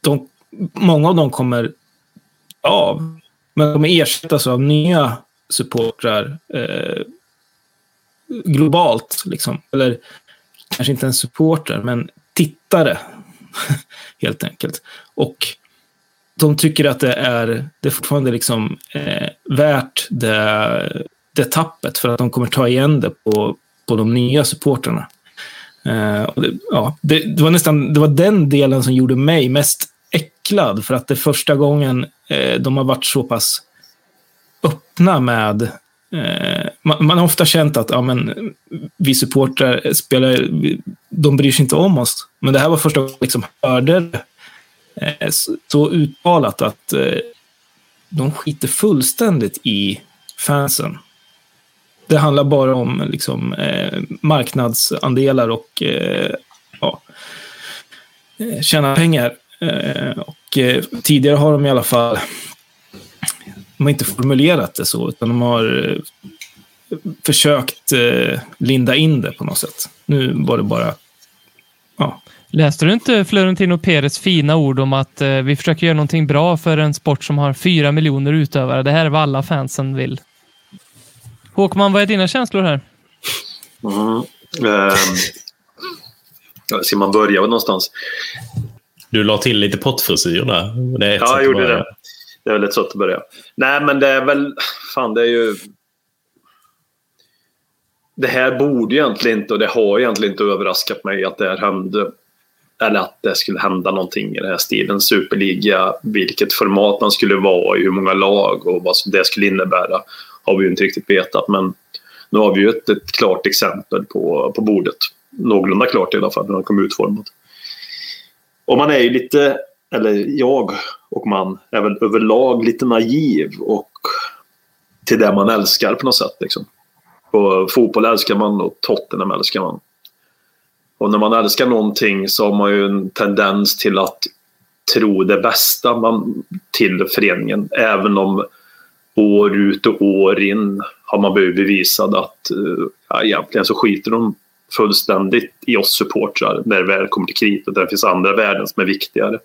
de, många av dem kommer av. Men de ersättas av nya supportrar eh, globalt. Liksom. Eller kanske inte en supporter, men tittare. Helt enkelt. Och de tycker att det är, det är fortfarande liksom, eh, värt det, det tappet för att de kommer ta igen det på, på de nya supporterna. Eh, det, ja, det, det, var nästan det var den delen som gjorde mig mest äcklad för att det är första gången eh, de har varit så pass öppna med eh, man, man, har ofta känt att ja, men, vi supportrar, eh, spelare, de bryr sig inte om oss. Men det här var första gången jag liksom hörde det eh, så uttalat att eh, de skiter fullständigt i fansen. Det handlar bara om liksom, eh, marknadsandelar och eh, ja, eh, tjäna pengar. Eh, och, eh, tidigare har de i alla fall de har inte formulerat det så, utan de har eh, försökt linda in det på något sätt. Nu var det bara ja, Läste du inte Florentino Perez fina ord om att eh, vi försöker göra någonting bra för en sport som har fyra miljoner utövare? Det här är vad alla fansen vill. Håkman, vad är dina känslor här? Mm. Eh, ska man börja någonstans? Du la till lite pottfrisyr där. Det är ja, jag gjorde det. Det är väldigt så att börja. Nej, men det är väl... Fan, det är ju... Det här borde egentligen inte, och det har egentligen inte överraskat mig att det här hände eller att det skulle hända någonting i den här stilen. Superliga, vilket format man skulle vara i, hur många lag och vad det skulle innebära har vi ju inte riktigt vetat. Men nu har vi ju ett, ett klart exempel på, på bordet. Någorlunda klart i alla fall, hur den kom utformat. Och man är ju lite, eller jag och man är väl överlag lite naiv och till det man älskar på något sätt. Liksom. Och fotboll älskar man och Tottenham älskar man. Och när man älskar någonting så har man ju en tendens till att tro det bästa man, till föreningen. Även om år ut och år in har man blivit bevisad att eh, ja, egentligen så skiter de fullständigt i oss supportrar när det väl kommer till kritan. Det finns andra värden som är viktigare.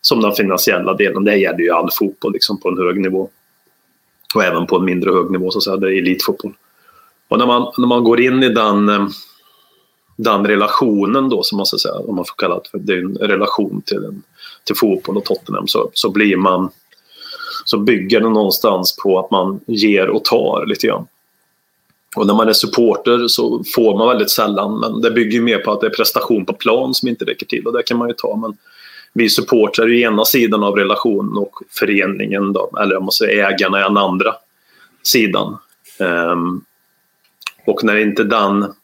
Som den finansiella delen. Det gäller ju all fotboll liksom, på en hög nivå. Och även på en mindre hög nivå, så att säga. Det är elitfotboll. Och när man, när man går in i den eh, den relationen då, som man ska säga, om man får kalla det för det är en relation till, en, till fotboll och Tottenham, så, så blir man så bygger det någonstans på att man ger och tar lite grann. Och när man är supporter så får man väldigt sällan, men det bygger mer på att det är prestation på plan som inte räcker till och det kan man ju ta. Men vi supportrar är ena sidan av relationen och föreningen, då, eller om man säger ägarna är den andra sidan. Um, och när inte den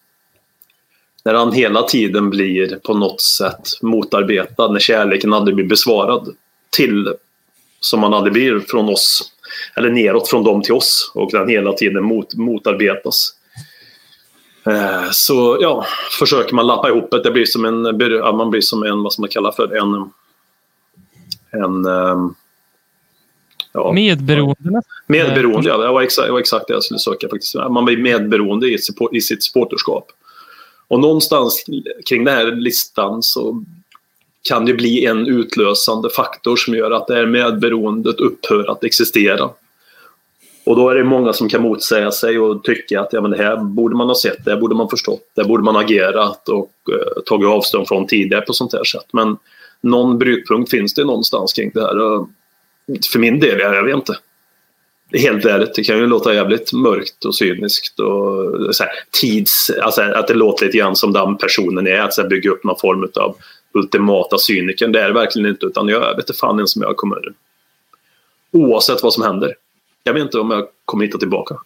när han hela tiden blir på något sätt motarbetad, när kärleken aldrig blir besvarad till som man aldrig blir från oss, eller neråt från dem till oss och den hela tiden mot, motarbetas. Eh, så ja, försöker man lappa ihop det. Det blir som en, man blir som en, vad ska man kalla för, en, en ehm, Ja. Medberoende? Medberoende, ja. Det var exakt, det var exakt det jag skulle söka faktiskt. Man blir medberoende i, i sitt supporterskap. Och någonstans kring den här listan så kan det bli en utlösande faktor som gör att det här medberoendet upphör att existera. Och då är det många som kan motsäga sig och tycka att ja, men det här borde man ha sett, det här borde man förstått, det borde man agerat och eh, tagit avstånd från tidigare på sånt här sätt. Men någon brytpunkt finns det någonstans kring det här. För min del, jag vet inte helt ärligt, det kan ju låta jävligt mörkt och cyniskt och eh, så här, tids, alltså att det låter lite grann som den personen är, att så här, bygga upp någon form av ultimata cynikern. Det är det verkligen inte, utan jag vet inte fan ens om jag kommer, oavsett vad som händer. Jag vet inte om jag kommer hitta tillbaka.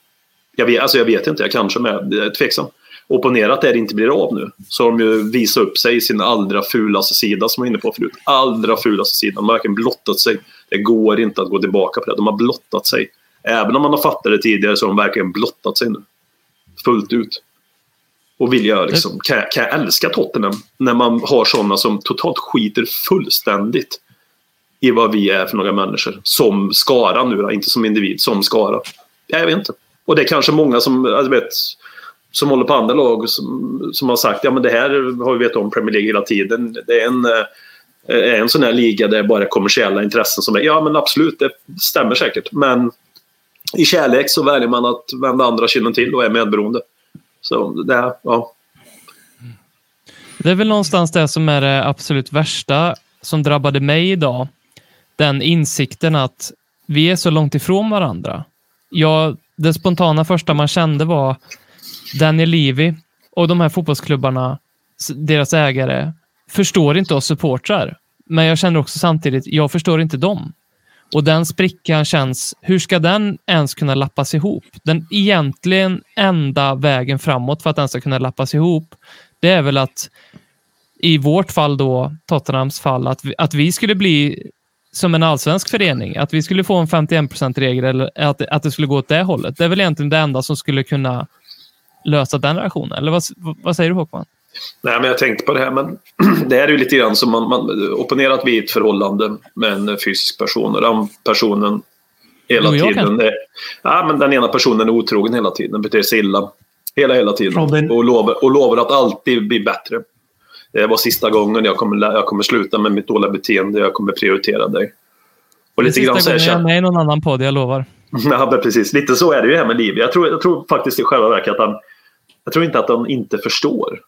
Jag vet, alltså jag vet inte, jag kanske med, jag är tveksam. Opponera att det inte blir av nu, så har de ju visat upp sig i sin allra fulaste sida som jag var inne på förut. Allra fulaste sidan. De har verkligen blottat sig. Det går inte att gå tillbaka på det. De har blottat sig. Även om man har fattat det tidigare så har de verkligen blottat sig nu. Fullt ut. Och vill jag liksom, kan, jag, kan jag älska Tottenham när man har sådana som totalt skiter fullständigt i vad vi är för några människor. Som skara nu då, inte som individ, som skara. Jag vet inte. Och det är kanske många som, jag vet, som håller på andra lag som, som har sagt ja men det här har vi vetat om Premier League hela tiden. Det är en, eh, är en sån här liga där det bara är kommersiella intressen som är, ja men absolut det stämmer säkert. Men i kärlek så väljer man att vända andra kinden till och är medberoende. Så det, ja. Det är väl någonstans det som är det absolut värsta som drabbade mig idag den insikten att vi är så långt ifrån varandra. Ja, det spontana första man kände var Daniel Levy och de här fotbollsklubbarna, deras ägare, förstår inte oss supportrar. Men jag känner också samtidigt, jag förstår inte dem. Och den sprickan känns, hur ska den ens kunna lappas ihop? Den egentligen enda vägen framåt för att den ska kunna lappas ihop, det är väl att i vårt fall då, Tottenhams fall, att vi, att vi skulle bli som en allsvensk förening, att vi skulle få en 51%-regel eller att, att det skulle gå åt det hållet. Det är väl egentligen det enda som skulle kunna lösa den relationen. Eller vad, vad säger du Håkman? Nej, men jag tänkte på det här, men det här är ju lite grann som man, man opponerat vid ett förhållande med en fysisk person och den personen hela Jo, tiden. Är, ja, men den ena personen är otrogen hela tiden, beter sig illa. Hela, hela tiden. Robin. Och lovar, och lovar att alltid bli bättre. Det var sista gången jag kommer, jag kommer sluta med mitt dåliga beteende. Jag kommer prioritera dig. Och lite grann så gången jag är här, med i någon annan podd, jag lovar. Ja, precis. Lite så är det ju här med liv. Jag tror, jag tror faktiskt i själva verket att han... Jag tror inte att de inte förstår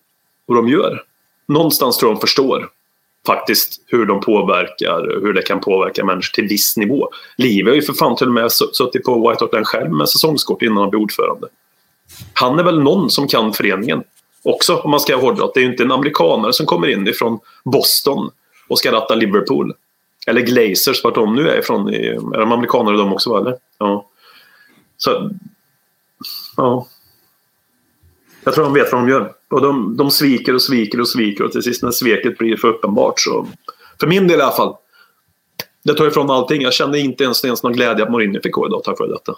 vad de gör. Någonstans tror jag de förstår faktiskt hur de påverkar, hur det kan påverka människor till viss nivå. Liv har ju för fan till och med suttit på White Hart Lane själv med säsongskort innan han blev ordförande. Han är väl någon som kan föreningen också, om man ska hårdra. Det är ju inte en amerikanare som kommer in ifrån Boston och ska ratta Liverpool. Eller Glazers, vart de nu är ifrån. Är de amerikanare de också, eller? Ja. Så, ja. Jag tror de vet vad de gör. Och de, de sviker och sviker och sviker och till sist när sveket blir för uppenbart så... För min del i alla fall. Det tar ifrån allting. Jag kände inte ens, ens någon glädje att Mourinho fick gå idag tack vare detta.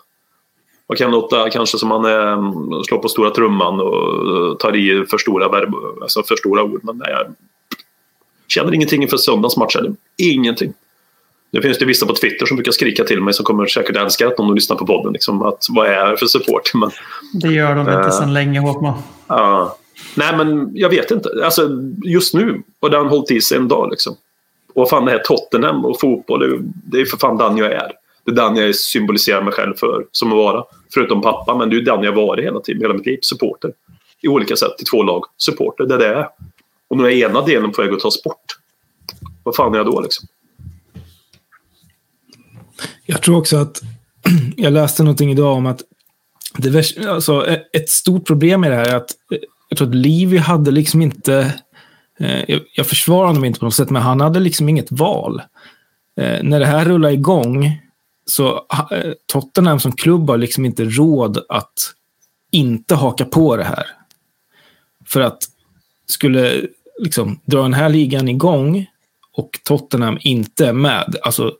Och kan låta kanske som han eh, slår på stora trumman och tar i för stora, verb, alltså för stora ord. Men nej, jag känner ingenting inför söndagens match. Eller? Ingenting. Nu finns det vissa på Twitter som brukar skrika till mig som kommer säkert älska att någon lyssnar på podden. Liksom, att vad är det för support? Men, Det gör de inte Eh. sedan länge, Håkman. ja. nej, men jag vet inte. Alltså, just nu har den hållit i sig en dag. Liksom. Och fan det här Tottenham och fotboll, det är, det är för fan den jag är. Det är den jag symboliserar mig själv för, som att vara. Förutom pappa, men det är den jag varit hela tiden, hela mitt liv. Supporter. I olika sätt, i två lag. Supporter, det är det jag är. Och nu är ena delen på väg att tas bort. Vad fan är jag då liksom? Jag tror också att jag läste någonting idag om att det alltså, ett stort problem i det här är att jag tror att Livy hade liksom inte, eh, jag, jag försvarar honom inte på något sätt, men han hade liksom inget val. Eh, när det här rullar igång så eh, Tottenham som klubb har liksom inte råd att inte haka på det här. För att skulle liksom dra den här ligan igång och Tottenham inte är med, alltså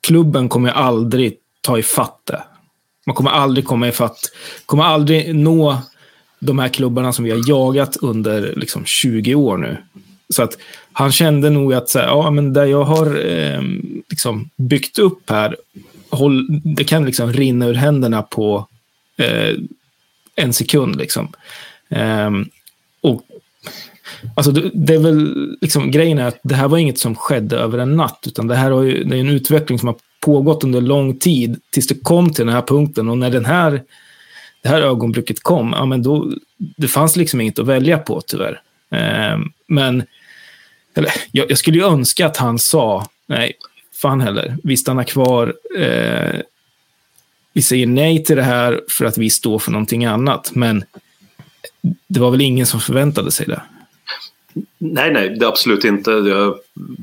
klubben kommer aldrig ta ifatt det. Man kommer aldrig komma ifatt, kommer aldrig nå de här klubbarna som vi har jagat under liksom 20 år nu. Så att han kände nog att så här, ja, men det jag har eh, liksom byggt upp här, håll, det kan liksom rinna ur händerna på eh, en sekund. Liksom. Eh, och Alltså det, det är väl liksom grejen är att det här var inget som skedde över en natt, utan det här har ju, det är en utveckling som har pågått under lång tid tills det kom till den här punkten. Och när den här, det här ögonblicket kom, ja, men då, det fanns liksom inget att välja på tyvärr. Eh, men eller, jag, jag skulle ju önska att han sa, nej, fan heller, vi stannar kvar. Eh, vi säger nej till det här för att vi står för någonting annat. Men det var väl ingen som förväntade sig det. Nej, nej, det är absolut inte. Det,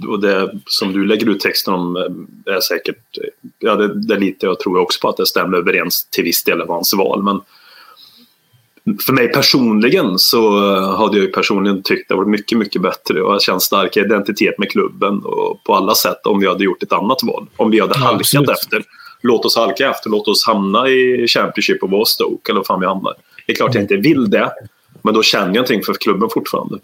och det som du lägger ut texten om eh, är säkert, ja det, det är lite, jag tror också på att det stämmer överens till viss del av hans val. Men för mig personligen så eh, hade jag ju personligen tyckt det var mycket, mycket bättre och känt stark identitet med klubben och på alla sätt om vi hade gjort ett annat val. Om vi hade Ja, halkat absolut. efter. Låt oss halka efter, låt oss hamna i Championship och vara Stoke eller vad fan vi hamnar. Det är klart jag inte vill det, men då känner jag någonting för klubben fortfarande.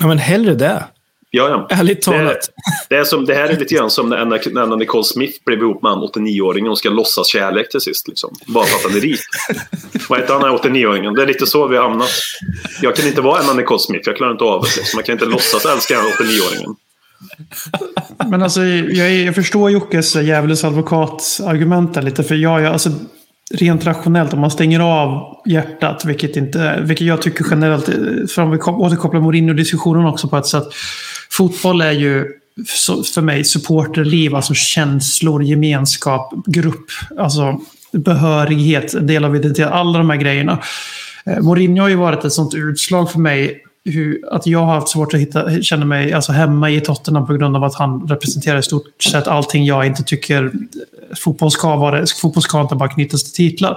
Ja, men hellre det. Ja, ja. Ärligt Det, talat. det, är som, det här är lite grann som när, när Nicole Smith blev ihop med en 89-åringen och ska låtsas kärlek till sist. Liksom. Bara för att han är rik. Vad heter han, den här 89-åringen? Det är lite så vi har hamnat. Jag kan inte vara en Nicole Smith, jag klarar inte av det. Liksom. Man kan inte låtsas älska den 89-åringen. Men alltså, jag, jag förstår Jockes djävulens advokat-argument där lite. För jag, jag, alltså, rent rationellt, om man stänger av hjärtat, vilket, inte, vilket jag tycker generellt, för om vi återkopplar Mourinho-diskussionen också på ett sätt. Fotboll är ju för mig supporterliv, alltså känslor, gemenskap, grupp, alltså behörighet, en del av identitet, alla de här grejerna. Eh, Mourinho har ju varit ett sånt utslag för mig hur, att jag har haft svårt att hitta, känna mig alltså, hemma i Tottenham på grund av att han representerar i stort sett allting jag inte tycker fotboll ska vara. Fotboll ska inte bara knytas till titlar.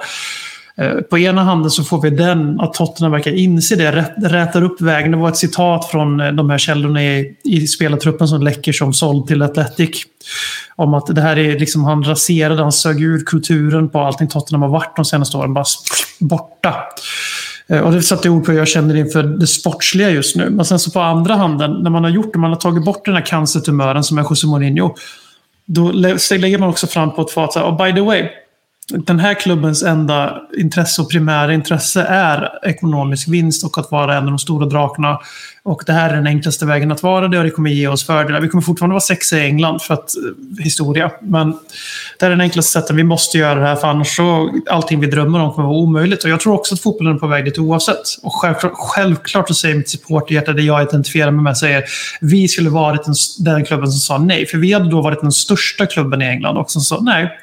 Eh, på ena handen så får vi den, att Tottenham verkar inse det, rätar upp vägen. Det var ett citat från eh, de här källorna i, i spelartruppen som läcker som såld till Atletic. Om att det här är liksom, han raserade, han sög ur kulturen på allting Tottenham har varit de senaste åren. Bara borta. Eh, och det satte ord på hur jag känner inför det sportsliga just nu. Men sen så på andra handen, när man har gjort det, man har tagit bort den här cancertumören som är José Mourinho. Då lägger man också fram på ett fat, oh, by the way, den här klubbens enda intresse och primära intresse är ekonomisk vinst och att vara en av de stora drakarna. Och det här är den enklaste vägen att vara det och det kommer ge oss fördelar. Vi kommer fortfarande vara sexa i England för att eh, historia. Men det här är den enklaste sättet. Vi måste göra det här för annars så allting vi drömmer om kommer vara omöjligt. Och jag tror också att fotbollen är på väg dit oavsett. Och självklart, självklart så säger mitt supporterhjärta, det jag identifierar mig med, säger vi skulle varit den, den klubben som sa nej. För vi hade då varit den största klubben i England och som sa nej.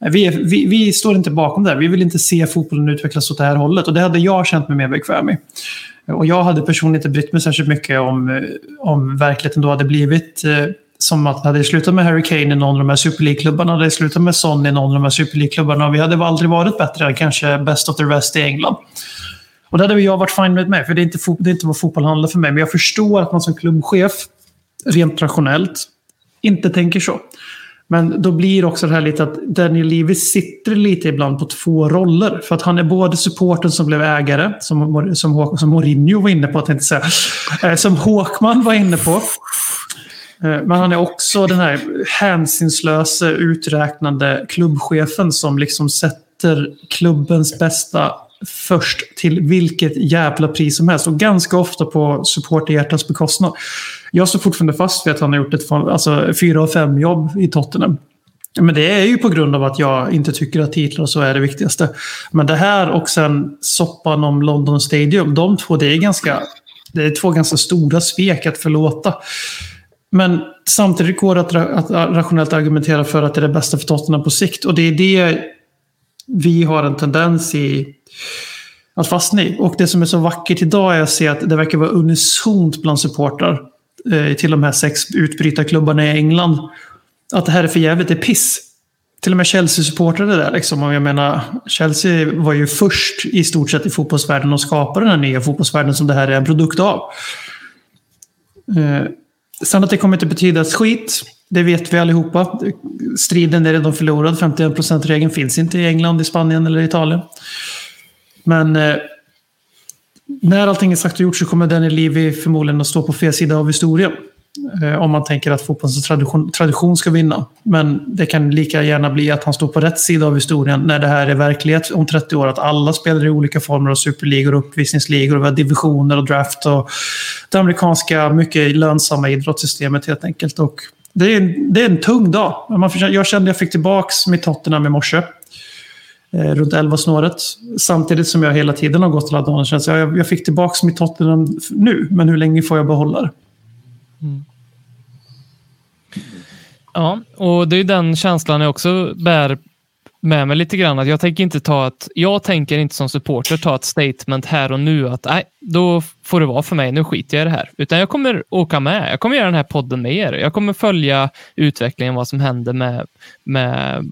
Vi, är, vi, vi, står inte bakom det. här. Vi vill inte se fotbollen utvecklas åt det här hållet. Och det hade jag känt mig mer bekväm i. Och jag hade personligen inte brytt mig särskilt mycket om, eh, om verkligheten då hade blivit eh, som att det hade slutat med Harry Kane i någon av de här Super League-klubbarna. Det hade slutat med Son i någon av de här Super League-klubbarna. Och vi hade aldrig varit bättre än kanske Best of the Rest i England. Och det hade jag varit fine med, för det är, inte, det är inte vad fotboll handlar för mig. Men jag förstår att man som klubbchef, rent rationellt, inte tänker så. Men då blir också det här lite att Daniel Levy sitter lite ibland på två roller. För att han är både supporten som blev ägare, som, som, som Mourinho var inne på, tänkte säga. Eh, som Håkman var inne på. Eh, men han är också den här hänsynslösa, uträknande klubbchefen som liksom sätter klubbens bästa först till vilket jävla pris som helst. Och ganska ofta på supporterhjärtats bekostnad. Jag står fortfarande fast vid att han har gjort ett alltså, fyra av fem jobb i Tottenham. Men det är ju på grund av att jag inte tycker att titlar och så är det viktigaste. Men det här och sen soppan om London Stadium, de två, det är, ganska, det är två ganska stora svek att förlåta. Men samtidigt går det att, att rationellt argumentera för att det är det bästa för Tottenham på sikt. Och det är det vi har en tendens i att fastna i. Och det som är så vackert idag är att se att det verkar vara unisont bland supportrar eh, till de här sex utbrytarklubbarna i England. Att det här är för jävligt, det är piss. Till och med Chelsea-supportrar där. Liksom. Och jag menar, Chelsea var ju först i stort sett i fotbollsvärlden att skapa den här nya fotbollsvärlden som det här är en produkt av. Eh, sen att det kommer inte betyda ett skit. Det vet vi allihopa. Striden är redan förlorad. 51%-regeln finns inte i England, i Spanien eller Italien. Men eh, när allting är sagt och gjort så kommer Daniel Levy förmodligen att stå på fel sida av historien. Eh, om man tänker att fotbollens tradition, tradition ska vinna. Men det kan lika gärna bli att han står på rätt sida av historien när det här är verklighet om 30 år. Att alla spelar i olika former av superligor och uppvisningsligor. Och vi har divisioner och draft och det amerikanska mycket lönsamma idrottssystemet helt enkelt. Och det, är en, det är en tung dag. jag kände att jag fick tillbaka mitt Tottenham i morse Eh, runt 11-snåret. Samtidigt som jag hela tiden har gått laddan. att jag, jag fick tillbaka mitt Tottenham nu, men hur länge får jag behålla det? Mm. Ja, och det är den känslan jag också bär med mig lite grann. Att jag tänker inte ta ett, jag tänker inte som supporter ta ett statement här och nu att nej, då får det vara för mig. Nu skiter jag i det här. Utan jag kommer åka med. Jag kommer göra den här podden med er. Jag kommer följa utvecklingen, vad som händer med, med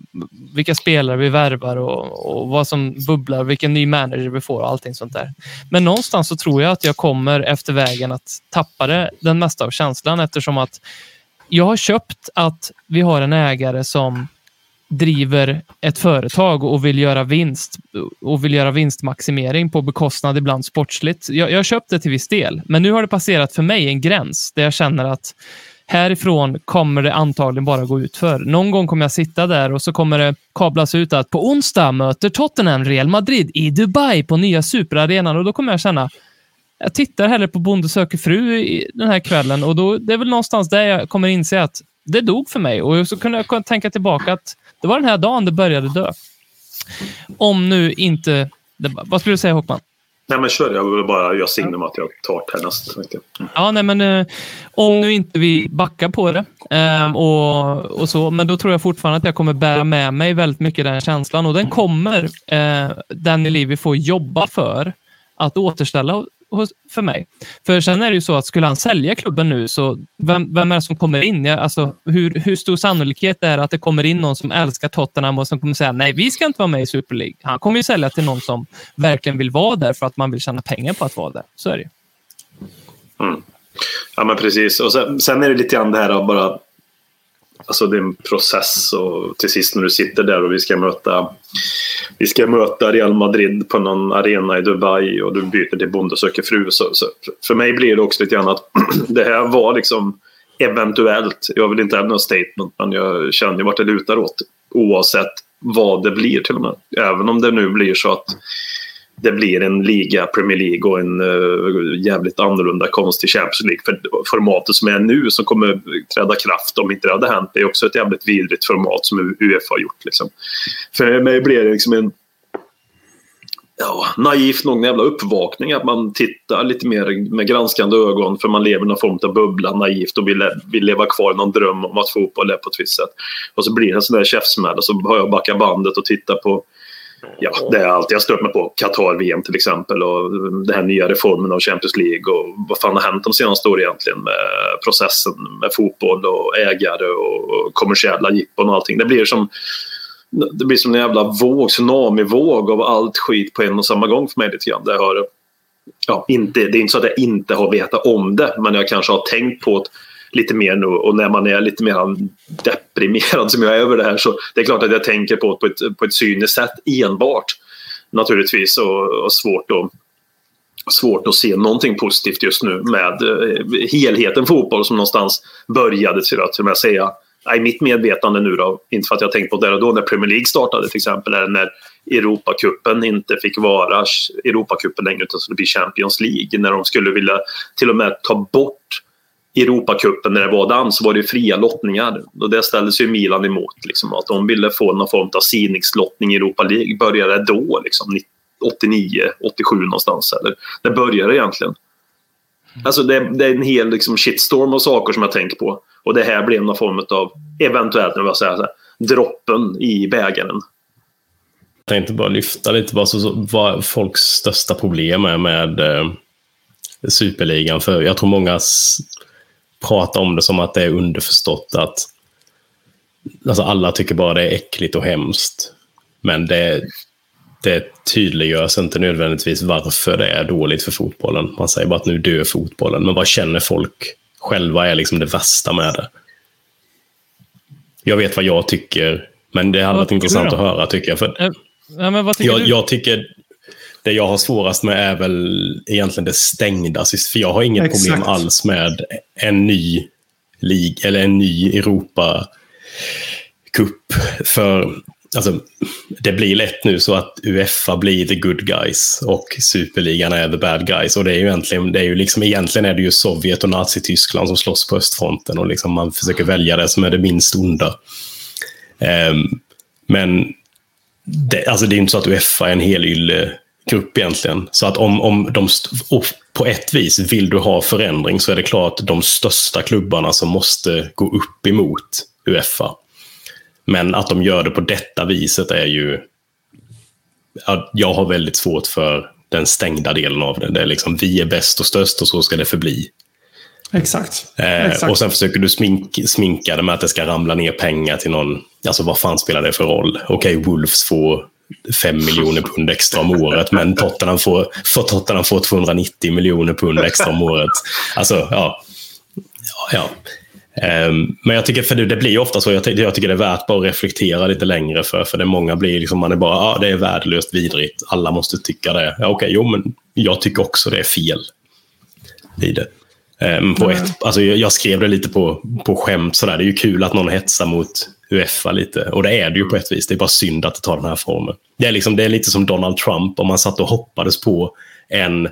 vilka spelare vi värvar och, och vad som bubblar, vilken ny manager vi får och allting sånt där. Men någonstans så tror jag att jag kommer efter vägen att tappa det, den mesta av känslan eftersom att jag har köpt att vi har en ägare som driver ett företag och vill göra vinst och vill göra vinstmaximering på bekostnad ibland sportsligt. Jag, jag har köpt det till viss del, men nu har det passerat för mig en gräns där jag känner att härifrån kommer det antagligen bara gå ut för. Någon gång kommer jag sitta där och så kommer det kablas ut att på onsdag möter Tottenham Real Madrid i Dubai på nya superarenan och då kommer jag känna jag tittar hellre på Bonde söker fru den här kvällen och då, det är väl någonstans där jag kommer inse att det dog för mig och så kunde jag tänka tillbaka att det var den här dagen det började dö. Om nu inte... Vad skulle du säga Håkman? Nej men kör, jag vill bara göra signum att jag tar härnäst. Mm. Ja, nej, men eh, om nu inte vi backar på det eh, och, och så, men då tror jag fortfarande att jag kommer bära med mig väldigt mycket den känslan och den kommer eh, Danny Levy få jobba för att återställa för mig. För sen är det ju så att skulle han sälja klubben nu, så vem, vem är det som kommer in? Ja, alltså, hur, hur stor sannolikhet är det att det kommer in någon som älskar Tottenham och som kommer säga nej, vi ska inte vara med i Super League. Han kommer ju sälja till någon som verkligen vill vara där för att man vill tjäna pengar på att vara där. Så är det ju. Mm. Ja, men precis. Och sen, sen, är det lite grann det här att bara Alltså det är en process och till sist när du sitter där och vi ska möta vi ska möta Real Madrid på någon arena i Dubai och du byter till Bonde söker fru. Så, så, för mig blir det också lite grann att det här var liksom eventuellt, jag vill inte ha något statement men jag känner ju vart det lutar åt oavsett vad det blir till och med. Även om det nu blir så att det blir en liga, Premier League och en uh, jävligt annorlunda konstig Champions League. För formatet som är nu som kommer träda kraft om inte det hade hänt det är också ett jävligt vidrigt format som Uefa har gjort. Liksom. För mig blir det liksom en ja, naivt nog en jävla uppvakning att man tittar lite mer med granskande ögon för man lever i någon form av bubbla naivt och vill, vill leva kvar i någon dröm om att fotboll är på ett visst sätt. Och så blir det en sån där käftsmäll och så har jag backat bandet och tittar på ja, det är allt jag stört mig på. Qatar-VM till exempel och den här nya reformen av Champions League och vad fan har hänt de senaste åren egentligen med processen med fotboll och ägare och kommersiella jippon och allting. Det blir som det blir som en jävla våg, tsunamivåg av allt skit på en och samma gång för mig lite grann. Det, har, ja, inte, det är inte så att jag inte har vetat om det men jag kanske har tänkt på det lite mer nu. Och när man är lite mer deprimerad som jag är över det här så det är klart att jag tänker på, på, ett, på ett cyniskt sätt enbart naturligtvis och, och svårt att svårt att se någonting positivt just nu med eh, helheten fotboll som någonstans började till att, till att säga. I mitt medvetande nu då, inte för att jag tänkt på det och då när Premier League startade till exempel, eller när Europacupen inte fick vara Europacupen längre utan skulle bli Champions League, när de skulle vilja till och med ta bort Europacupen när det var den så var det fria lottningar. Och det ställdes ju Milan emot. Liksom, att de ville få någon form av sidningslottning i Europa League. Började då, liksom, 89, 87 någonstans. Eller, det började egentligen. Alltså det, det, är en hel liksom, shitstorm av saker som jag tänker på. Och det här blev någon form av, eventuellt, nu säga så här, droppen i bägaren. Jag tänkte bara lyfta lite vad, så, vad folks största problem är med eh, Superligan. För jag tror många prata om det som att det är underförstått att alltså alla tycker bara det är äckligt och hemskt. Men det, det tydliggörs inte nödvändigtvis varför det är dåligt för fotbollen. Man säger bara att nu dör fotbollen. Men vad känner folk själva är liksom det värsta med det? Jag vet vad jag tycker, men det hade varit intressant att höra tycker jag. För ja, jag, jag, tycker det jag har svårast med är väl egentligen det stängda. För jag har inget Exakt. problem alls med en ny lig eller en ny Europa Cup. För alltså, det blir lätt nu så att Uefa blir the good guys och superligan är the bad guys. Och det är ju egentligen, det är ju liksom, egentligen är det ju Sovjet och Nazityskland som slåss på östfronten och liksom man försöker välja det som är det minst onda. Um, men det, alltså det är inte så att Uefa är en helylle grupp egentligen. Så att om, om de, på ett vis, vill du ha förändring så är det klart de största klubbarna som måste gå upp emot Uefa. Men att de gör det på detta viset är ju... Jag har väldigt svårt för den stängda delen av det. Det är liksom vi är bäst och störst och så ska det förbli. Exakt. Eh, Exakt. Och sen försöker du smink, sminka det med att det ska ramla ner pengar till någon... Alltså vad fan spelar det för roll? Okej, okay, Wolves får fem miljoner pund extra om året, men Tottenham får, för Tottenham får 290 miljoner pund extra om året. Alltså, ja. ja, ja. Um, men jag tycker, för det, det blir ofta så, jag, jag, tycker det är värt bara att reflektera lite längre för, för det många blir liksom, man är bara, ja ah, det är värdelöst vidrigt, alla måste tycka det. Ja, Okej, okay, jo men jag tycker också det är fel i det. Um, på mm. ett, alltså jag, skrev det lite på, på skämt sådär, det är ju kul att någon hetsar mot Uefa lite. Och det är det ju på ett vis. Det är bara synd att det tar den här formen. Det är, liksom, det är lite som Donald Trump om man satt och hoppades på en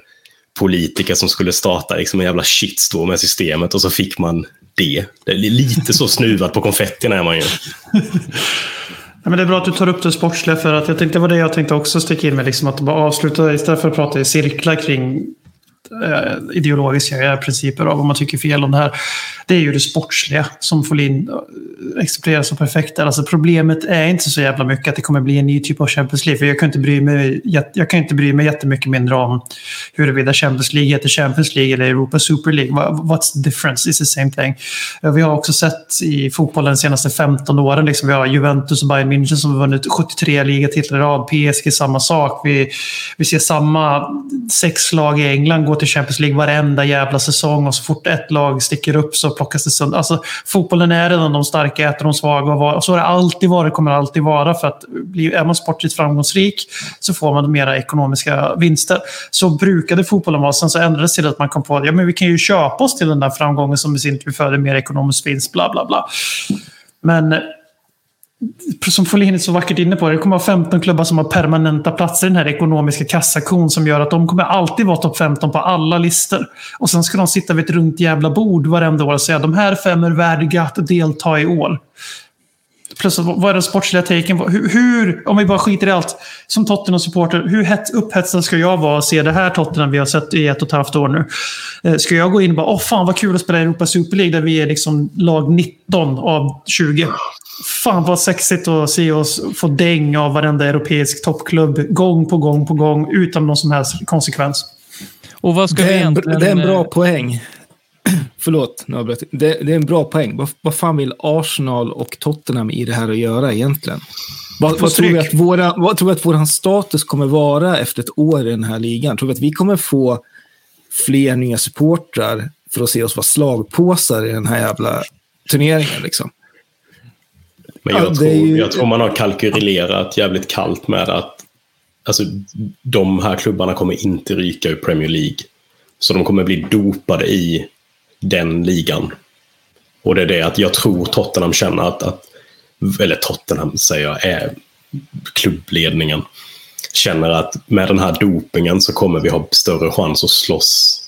politiker som skulle starta liksom en jävla shitstorm med systemet och så fick man det. Det är lite så snuvad på konfettin är man ju. Ja, men det är bra att du tar upp det sportsliga för att jag tänkte, det var det jag tänkte också sticka in med. Liksom, att bara avsluta istället för att prata i cirklar kring eh, ideologiska principer av vad man tycker fel om det här. Det är ju det sportsliga som Folin exemplifierar eh, exemplierar så perfekt. Alltså problemet är inte så jävla mycket att det kommer bli en ny typ av Champions League. För jag kan inte bry mig, jag kan inte bry mig jättemycket mindre om huruvida Champions League heter Champions League eller Europa Super League. What's the difference? It's the same thing. Eh, vi har också sett i fotbollen de senaste 15 åren. Liksom, vi har Juventus och Bayern München som har vunnit 73 ligatitlar i rad. PSG samma sak. Vi, vi ser samma sex lag i England gå till Champions League varenda jävla säsong. Och så fort ett lag sticker upp så plockas det sönder. Alltså, fotbollen är redan de starka äter de svaga. Och var- och så har det alltid varit kommer det alltid vara. För att bli, är man sportligt framgångsrik så får man mera ekonomiska vinster. Så brukade fotbollen vara. Sen så ändrades det till att man kom på att ja, men vi kan ju köpa oss till den där framgången som i sin tur föder mer ekonomisk vinst. Bla, bla, bla. Men som Folin är så vackert inne på, det kommer vara 15 klubbar som har permanenta platser i den här ekonomiska kassakon som gör att de kommer alltid vara topp 15 på alla listor. Och sen ska de sitta vid ett runt jävla bord varenda år och säga de här fem är värdiga att delta i år. Plus, vad är den sportsliga taken? Hur, hur, om vi bara skiter i allt, som Tottenham-supporter, hur hett, upphetsad ska jag vara att se det här Tottenham vi har sett i ett och ett halvt år nu? Eh, ska jag gå in och bara, åh fan vad kul att spela i Europa Super League där vi är liksom lag 19 av 20? Fan vad sexigt att se oss få däng av varenda europeisk toppklubb gång på gång på gång utan någon som helst konsekvens. Och vad ska Det vi är, en, egentligen... det är en bra eh, poäng. Förlåt, nu avbröt jag. det, det är en bra poäng. Vad, vad fan vill Arsenal och Tottenham i det här att göra egentligen? Vad, vad, tror vi att våra, vad tror vi att vår status kommer vara efter ett år i den här ligan? Tror vi att vi kommer få fler nya supportrar för att se oss vara slagpåsar i den här jävla turneringen? Liksom? Men jag, Ja, tror, ju- jag tror man har kalkylerat jävligt kallt med att alltså, de här klubbarna kommer inte ryka ur Premier League. Så de kommer bli dopade i den ligan. Och det är det att jag tror Tottenham känner att, att eller Tottenham säger jag, är klubbledningen, känner att med den här dopingen så kommer vi ha större chans att slåss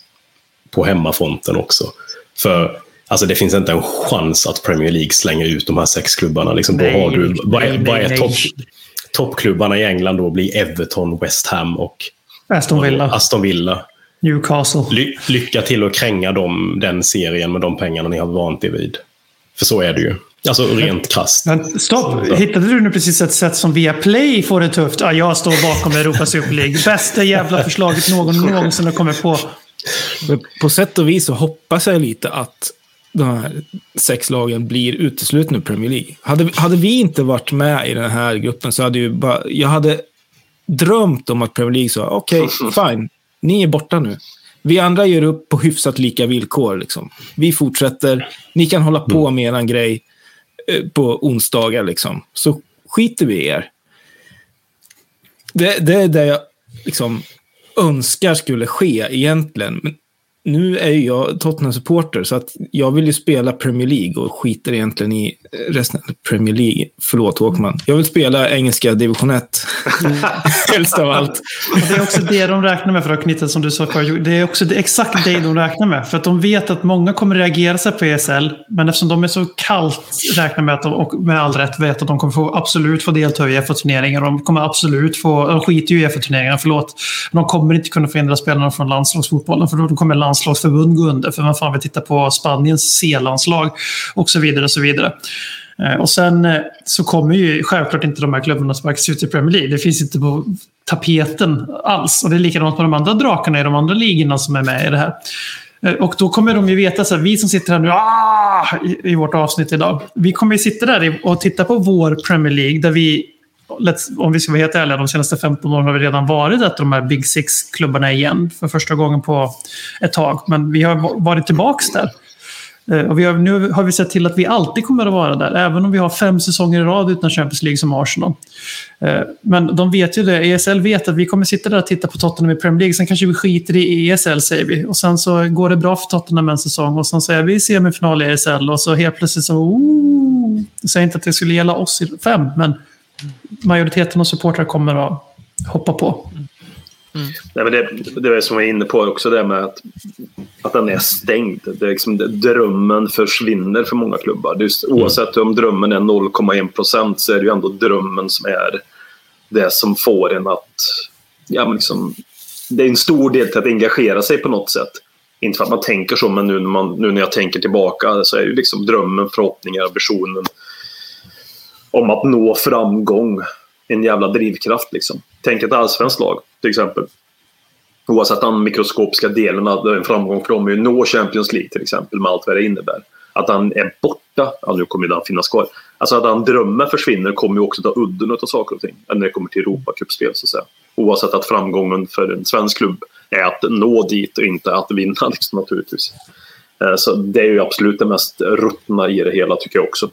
på hemmafronten också. För alltså, det finns inte en chans att Premier League slänger ut de här sex klubbarna. Liksom, då Nej, har du, vad är, nej, vad är nej. topp, toppklubbarna i England då blir Everton, West Ham och Aston Villa, Aston Villa. Newcastle. Ly, lycka till att kränga dem, den serien med de pengarna ni har vant er vid. För så är det ju. Alltså rent krasst. Men stopp! Hittade du nu precis ett sätt som via Play får det tufft? Ja, jag står bakom Europa Super League. Bästa jävla förslaget någon någonsin har kommit på. Men på sätt och vis så hoppas jag lite att de här sex lagen blir uteslutna ur Premier League. Hade, hade vi inte varit med i den här gruppen så hade ju bara, jag hade drömt om att Premier League sa okej, fine, ni är borta nu. Vi andra gör upp på hyfsat lika villkor. Liksom. Vi fortsätter, ni kan hålla på med eran grej eh, på onsdagar. Liksom. Så skiter vi i er. Det, det är det jag liksom önskar skulle ske egentligen. Men nu är ju jag Tottenham-supporter så att jag vill ju spela Premier League och skiter egentligen i resten av Premier League. Förlåt Håkman. Jag vill spela engelska division 1. Helst av allt. Det är också det de räknar med, för att knyta som du sa förut. Det är också det, exakt det de räknar med. För att de vet att många kommer reagera sig på ESL. Men eftersom de är så kallt räknar med att de, och med all rätt vet att de kommer få, absolut få delta i FA-turneringar. De kommer absolut få, de skiter ju i FA-turneringarna, förlåt. De kommer inte kunna förhindra spelarna från landslagsfotbollen. För då kommer landslagsförbund gå under. För man fan vill titta på Spaniens C-landslag. Och så vidare och så vidare. Eh, och sen eh, så kommer ju självklart inte de här klubbarna sparkas ut i Premier League. Det finns inte på tapeten alls. Och det är likadant med de andra drakarna i de andra ligorna som är med i det här. Eh, och då kommer de ju veta, så här, vi som sitter här nu aah, i, i vårt avsnitt idag. Vi kommer ju sitta där och titta på vår Premier League där vi om vi ska vara helt ärliga, de senaste 15 åren har vi redan varit ett av de här Big Six-klubbarna igen för första gången på ett tag. Men vi har varit tillbaks där. Eh, och vi har, nu har vi sett till att vi alltid kommer att vara där, även om vi har fem säsonger i rad utan Champions League som Arsenal. Eh, men de vet ju det. ESL vet att vi kommer sitta där och titta på Tottenham i Premier League. Sen kanske vi skiter i ESL, säger vi. Och sen så går det bra för Tottenham en säsong och sen är vi i semifinal i ESL och så helt plötsligt så... Oh, jag säger inte att det skulle gälla oss i fem, men majoriteten av supportrar kommer att hoppa på. Nej, men det, det är som jag är inne på också, det med att, att den är stängd. Det är liksom, drömmen försvinner för många klubbar. Det är, oavsett om drömmen är 0,1 procent så är det ju ändå drömmen som är det som får en att... Ja, men liksom, det är en stor del till att engagera sig på något sätt. Inte för att man tänker så, men nu när, man, nu när jag tänker tillbaka så är ju liksom drömmen, förhoppningar, visionen om att nå framgång en jävla drivkraft. Liksom. Tänk ett allsvenskt lag till exempel. Oavsett den mikroskopiska delen av en framgång för dem är att nå Champions League till exempel med allt vad det innebär. Att han är borta, ja nu kommer den finnas kvar. Alltså att han drömmen försvinner kommer ju också ta udden av saker och ting. När det kommer till Europacupspel så att säga. Oavsett att framgången för en svensk klubb är att nå dit och inte att vinna liksom, naturligtvis. Eh, så det är ju absolut det mest ruttna i det hela tycker jag också.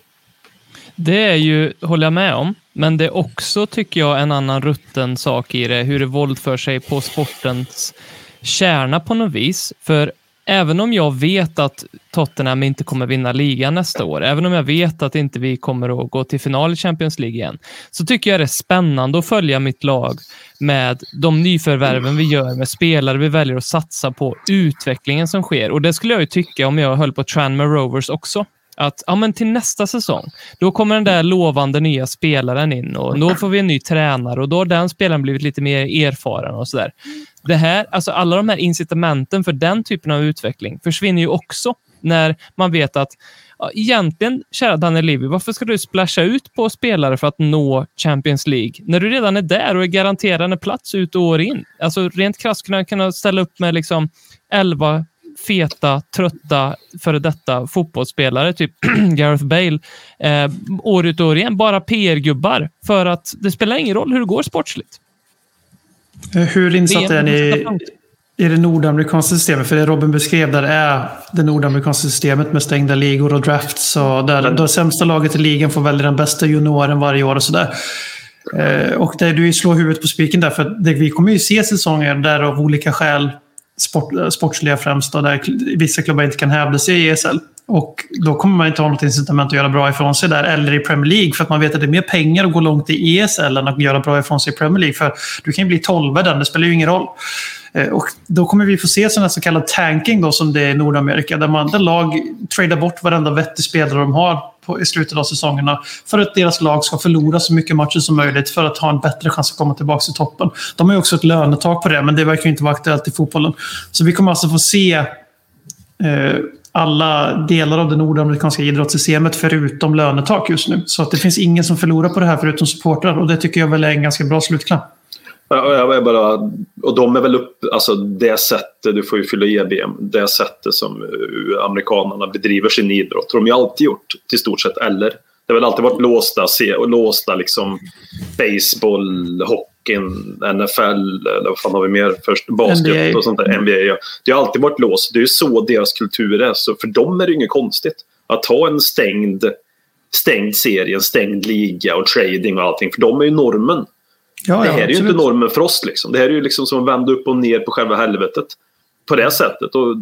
Det är ju, håller jag med om, men det är också, tycker jag, en annan rutten sak i det, hur det våldför sig på sportens kärna på något vis. För även om jag vet att Tottenham inte kommer vinna ligan nästa år, även om jag vet att inte vi kommer att gå till final i Champions League igen, så tycker jag det är spännande att följa mitt lag med de nyförvärven vi gör, med spelare vi väljer att satsa på, utvecklingen som sker. Och det skulle jag ju tycka om jag höll på Tranmere Rovers också att ja, men till nästa säsong, då kommer den där lovande nya spelaren in och då får vi en ny tränare och då har den spelaren blivit lite mer erfaren och sådär. Det här, alltså alla de här incitamenten för den typen av utveckling försvinner ju också när man vet att ja, egentligen, kära Daniel Levy, varför ska du splasha ut på spelare för att nå Champions League när du redan är där och är garanterad en plats ut och år in? Alltså rent krasst kunna, kunna ställa upp med liksom 11 feta, trötta, före detta fotbollsspelare, typ Gareth Bale, eh, år ut och år igen. Bara PR-gubbar. För att det spelar ingen roll hur det går sportsligt. Eh, hur insatt är ni i det nordamerikanska systemet? För det Robin beskrev där är det nordamerikanska systemet med stängda ligor och drafts. Och där det sämsta laget i ligan får välja den bästa junioren varje år och sådär. Eh, och där du slår huvudet på spiken där, för det, vi kommer ju se säsonger där av olika skäl sport, eh, sportsliga främst, där vissa klubbar inte kan hävda sig i ESL. Och då kommer man inte ha något incitament att göra bra ifrån sig där, eller i Premier League, för att man vet att det är mer pengar att gå långt i ESL än att göra bra ifrån sig i Premier League. För du kan ju bli tolva den, det spelar ju ingen roll. Eh, och då kommer vi få se sån här så kallad tanking då, som det är i Nordamerika, där, man, där lag tradar bort varenda vettig spelare de har på, i slutet av säsongerna för att deras lag ska förlora så mycket matcher som möjligt för att ha en bättre chans att komma tillbaka till toppen. De har ju också ett lönetak på det, men det verkar inte vara aktuellt i fotbollen. Så vi kommer alltså få se eh, alla delar av det nordamerikanska idrottssystemet förutom lönetak just nu. Så att det finns ingen som förlorar på det här förutom supportrar och det tycker jag väl är en ganska bra slutkläm. Ja, jag bara, och de är väl upp, alltså det sättet, du får ju fylla EBM, det sättet som eh, amerikanerna bedriver sin idrott. De har ju alltid gjort till stort sett, eller? Det har väl alltid varit låsta, och låsta liksom baseball, hockeyn, NFL, eller vad fan har vi mer först? Basket NBA. och sånt där. NBA, ja. Det har alltid varit låst. Det är ju så deras kultur är. Så för dem är det inget konstigt. Att ha en stängd, stängd serie, en stängd liga och trading och allting. För dem är ju normen. Ja, det här ja, är ju inte normen för oss. Liksom. Det här är ju liksom som att vända upp och ner på själva helvetet. På det sättet. Och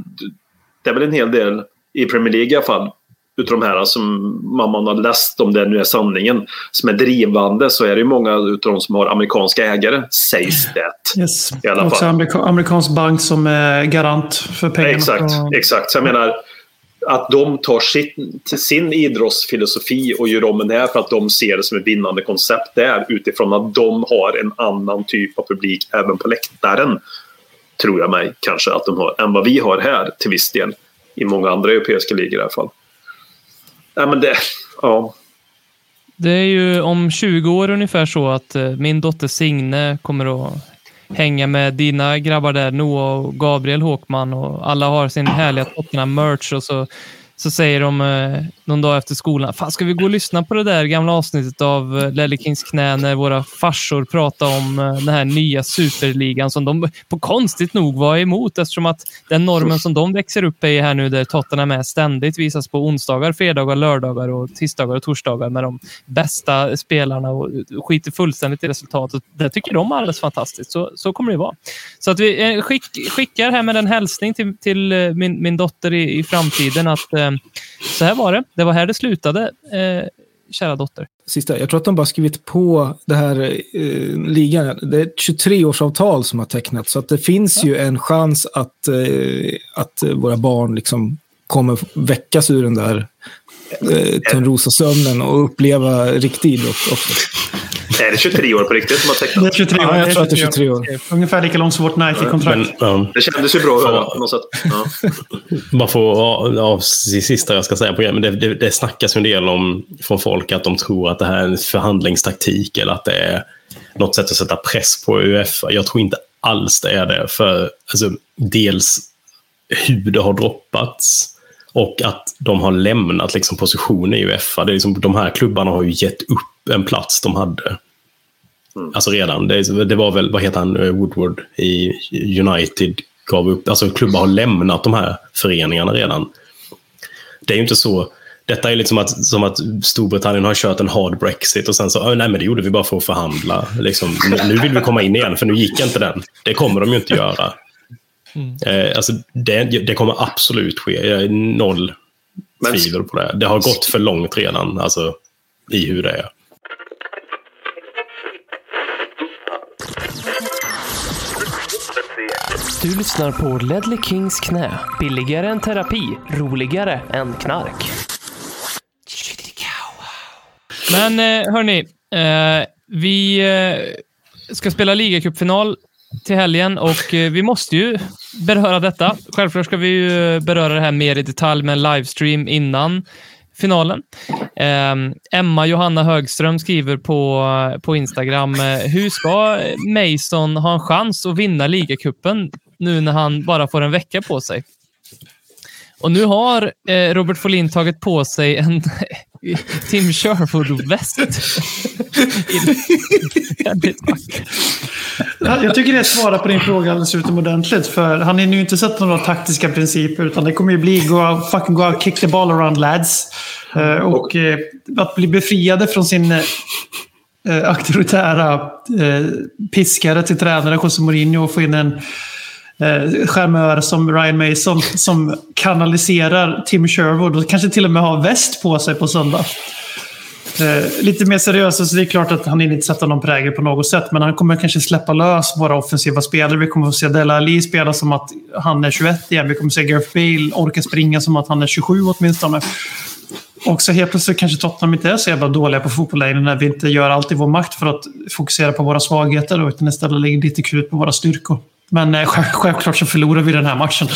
det är väl en hel del i Premier League i alla fall. Utav de här som man har läst om det nu är sanningen. Som är drivande så är det ju många utav de som har amerikanska ägare. Sägs det. Yes. I alla Också amerika amerikansk bank som är garant för pengarna. Exakt. Från... exakt. Så jag menar att de tar sin, sin idrottsfilosofi och gör om den här för att de ser det som ett vinnande koncept där utifrån att de har en annan typ av publik även på läktaren. Tror jag mig kanske att de har än vad vi har här till viss del i många andra europeiska ligor i alla fall. Ja, men det, ja. Det är ju om 20 år ungefär så att eh, min dotter Signe kommer att hänga med dina grabbar där, Noah och Gabriel Håkman och alla har sin härliga Tottenham-merch och så så säger de eh, någon dag efter skolan, fan ska vi gå och lyssna på det där gamla avsnittet av eh, Lelle Kings knä när våra farsor pratade om eh, den här nya superligan som de på konstigt nog var emot eftersom att den normen som de växer upp i här nu där Tottenham är ständigt visas på onsdagar, fredagar, lördagar och tisdagar och torsdagar med de bästa spelarna och skiter fullständigt i resultatet. Det tycker de är alldeles fantastiskt. Så, så kommer det vara. Så att vi eh, skick, skickar här med en hälsning till, till eh, min, min dotter i, i framtiden att eh, så här var det. Det var här det slutade. Eh, kära dotter. Sista, jag tror att de bara skrivit på det här eh, ligan. Det är ett 23-årsavtal som har tecknats. Så att det finns ju en chans att, eh, att våra barn liksom kommer väckas ur den där eh, Törnrosa-sömnen och uppleva riktig idrott också. Är det 23 år på riktigt som har Det tecknat? är 23 år. Ja, jag tror att det är 23 år. Ungefär lika långt som vårt Nike-kontrakt. Men, ja, Det kändes ju bra att höra på något sätt. Ja. bara för det sista jag ska säga på men det, det, det snackas ju en del om från folk att de tror att det här är en förhandlingstaktik eller att det är något sätt att sätta press på Uefa. Jag tror inte alls det är det. För alltså, dels hur det har droppats och att de har lämnat liksom, position i Uefa. Det är liksom, de här klubbarna har ju gett upp en plats de hade. Alltså redan. Det, det var väl, vad heter han, eh, Woodward i United gav upp. Alltså klubbar har lämnat de här föreningarna redan. Det är ju inte så. Detta är liksom att, som att Storbritannien har kört en hard Brexit och sen så, "Åh, nej men det gjorde vi bara för att förhandla. Liksom, nu vill vi komma in igen för nu gick inte den. Det kommer de ju inte göra. Eh, alltså, det, det kommer absolut ske. Jag är noll Men- tvivel på det. Det har gått för långt redan, alltså i hur det är. Du lyssnar på Ledley Kings knä. Billigare än terapi, roligare än knark. Men eh, hörni, eh, vi eh, ska spela ligacupfinal till helgen och vi måste ju beröra detta. Självklart ska vi ju beröra det här mer i detalj med en livestream innan finalen. Eh, Emma Johanna Högström skriver på, på Instagram, eh, hur ska Mason ha en chans att vinna ligacupen nu när han bara får en vecka på sig? Och nu har eh, Robert Folin tagit på sig en Tim Sherwood-väst. Väldigt Jag tycker det svarar på din fråga alldeles utomordentligt. För han har ju inte sett några taktiska principer. Utan det kommer ju bli go fucking go out, kick the ball around lads. Eh, och eh, att bli befriade från sin eh, auktoritära eh, piskare till tränare José Mourinho och få in en eh, charmör som Ryan Mason som kanaliserar Tim Sherwood och kanske till och med har väst på sig på söndag. Eh, lite mer seriöst, så det är klart att han inte sätta någon prägel på något sätt. Men han kommer kanske släppa lös våra offensiva spelare. Vi kommer att se Dela Ali spela som att han är 21 igen. Vi kommer att se Gareth Bale orka springa som att han är 27 åtminstone. Och så helt plötsligt kanske Tottenham inte är så jävla dåliga på fotboll längre när vi inte gör allt i vår makt för att fokusera på våra svagheter utan istället lägger lite krut på våra styrkor. Men eh, själv- självklart så förlorar vi den här matchen.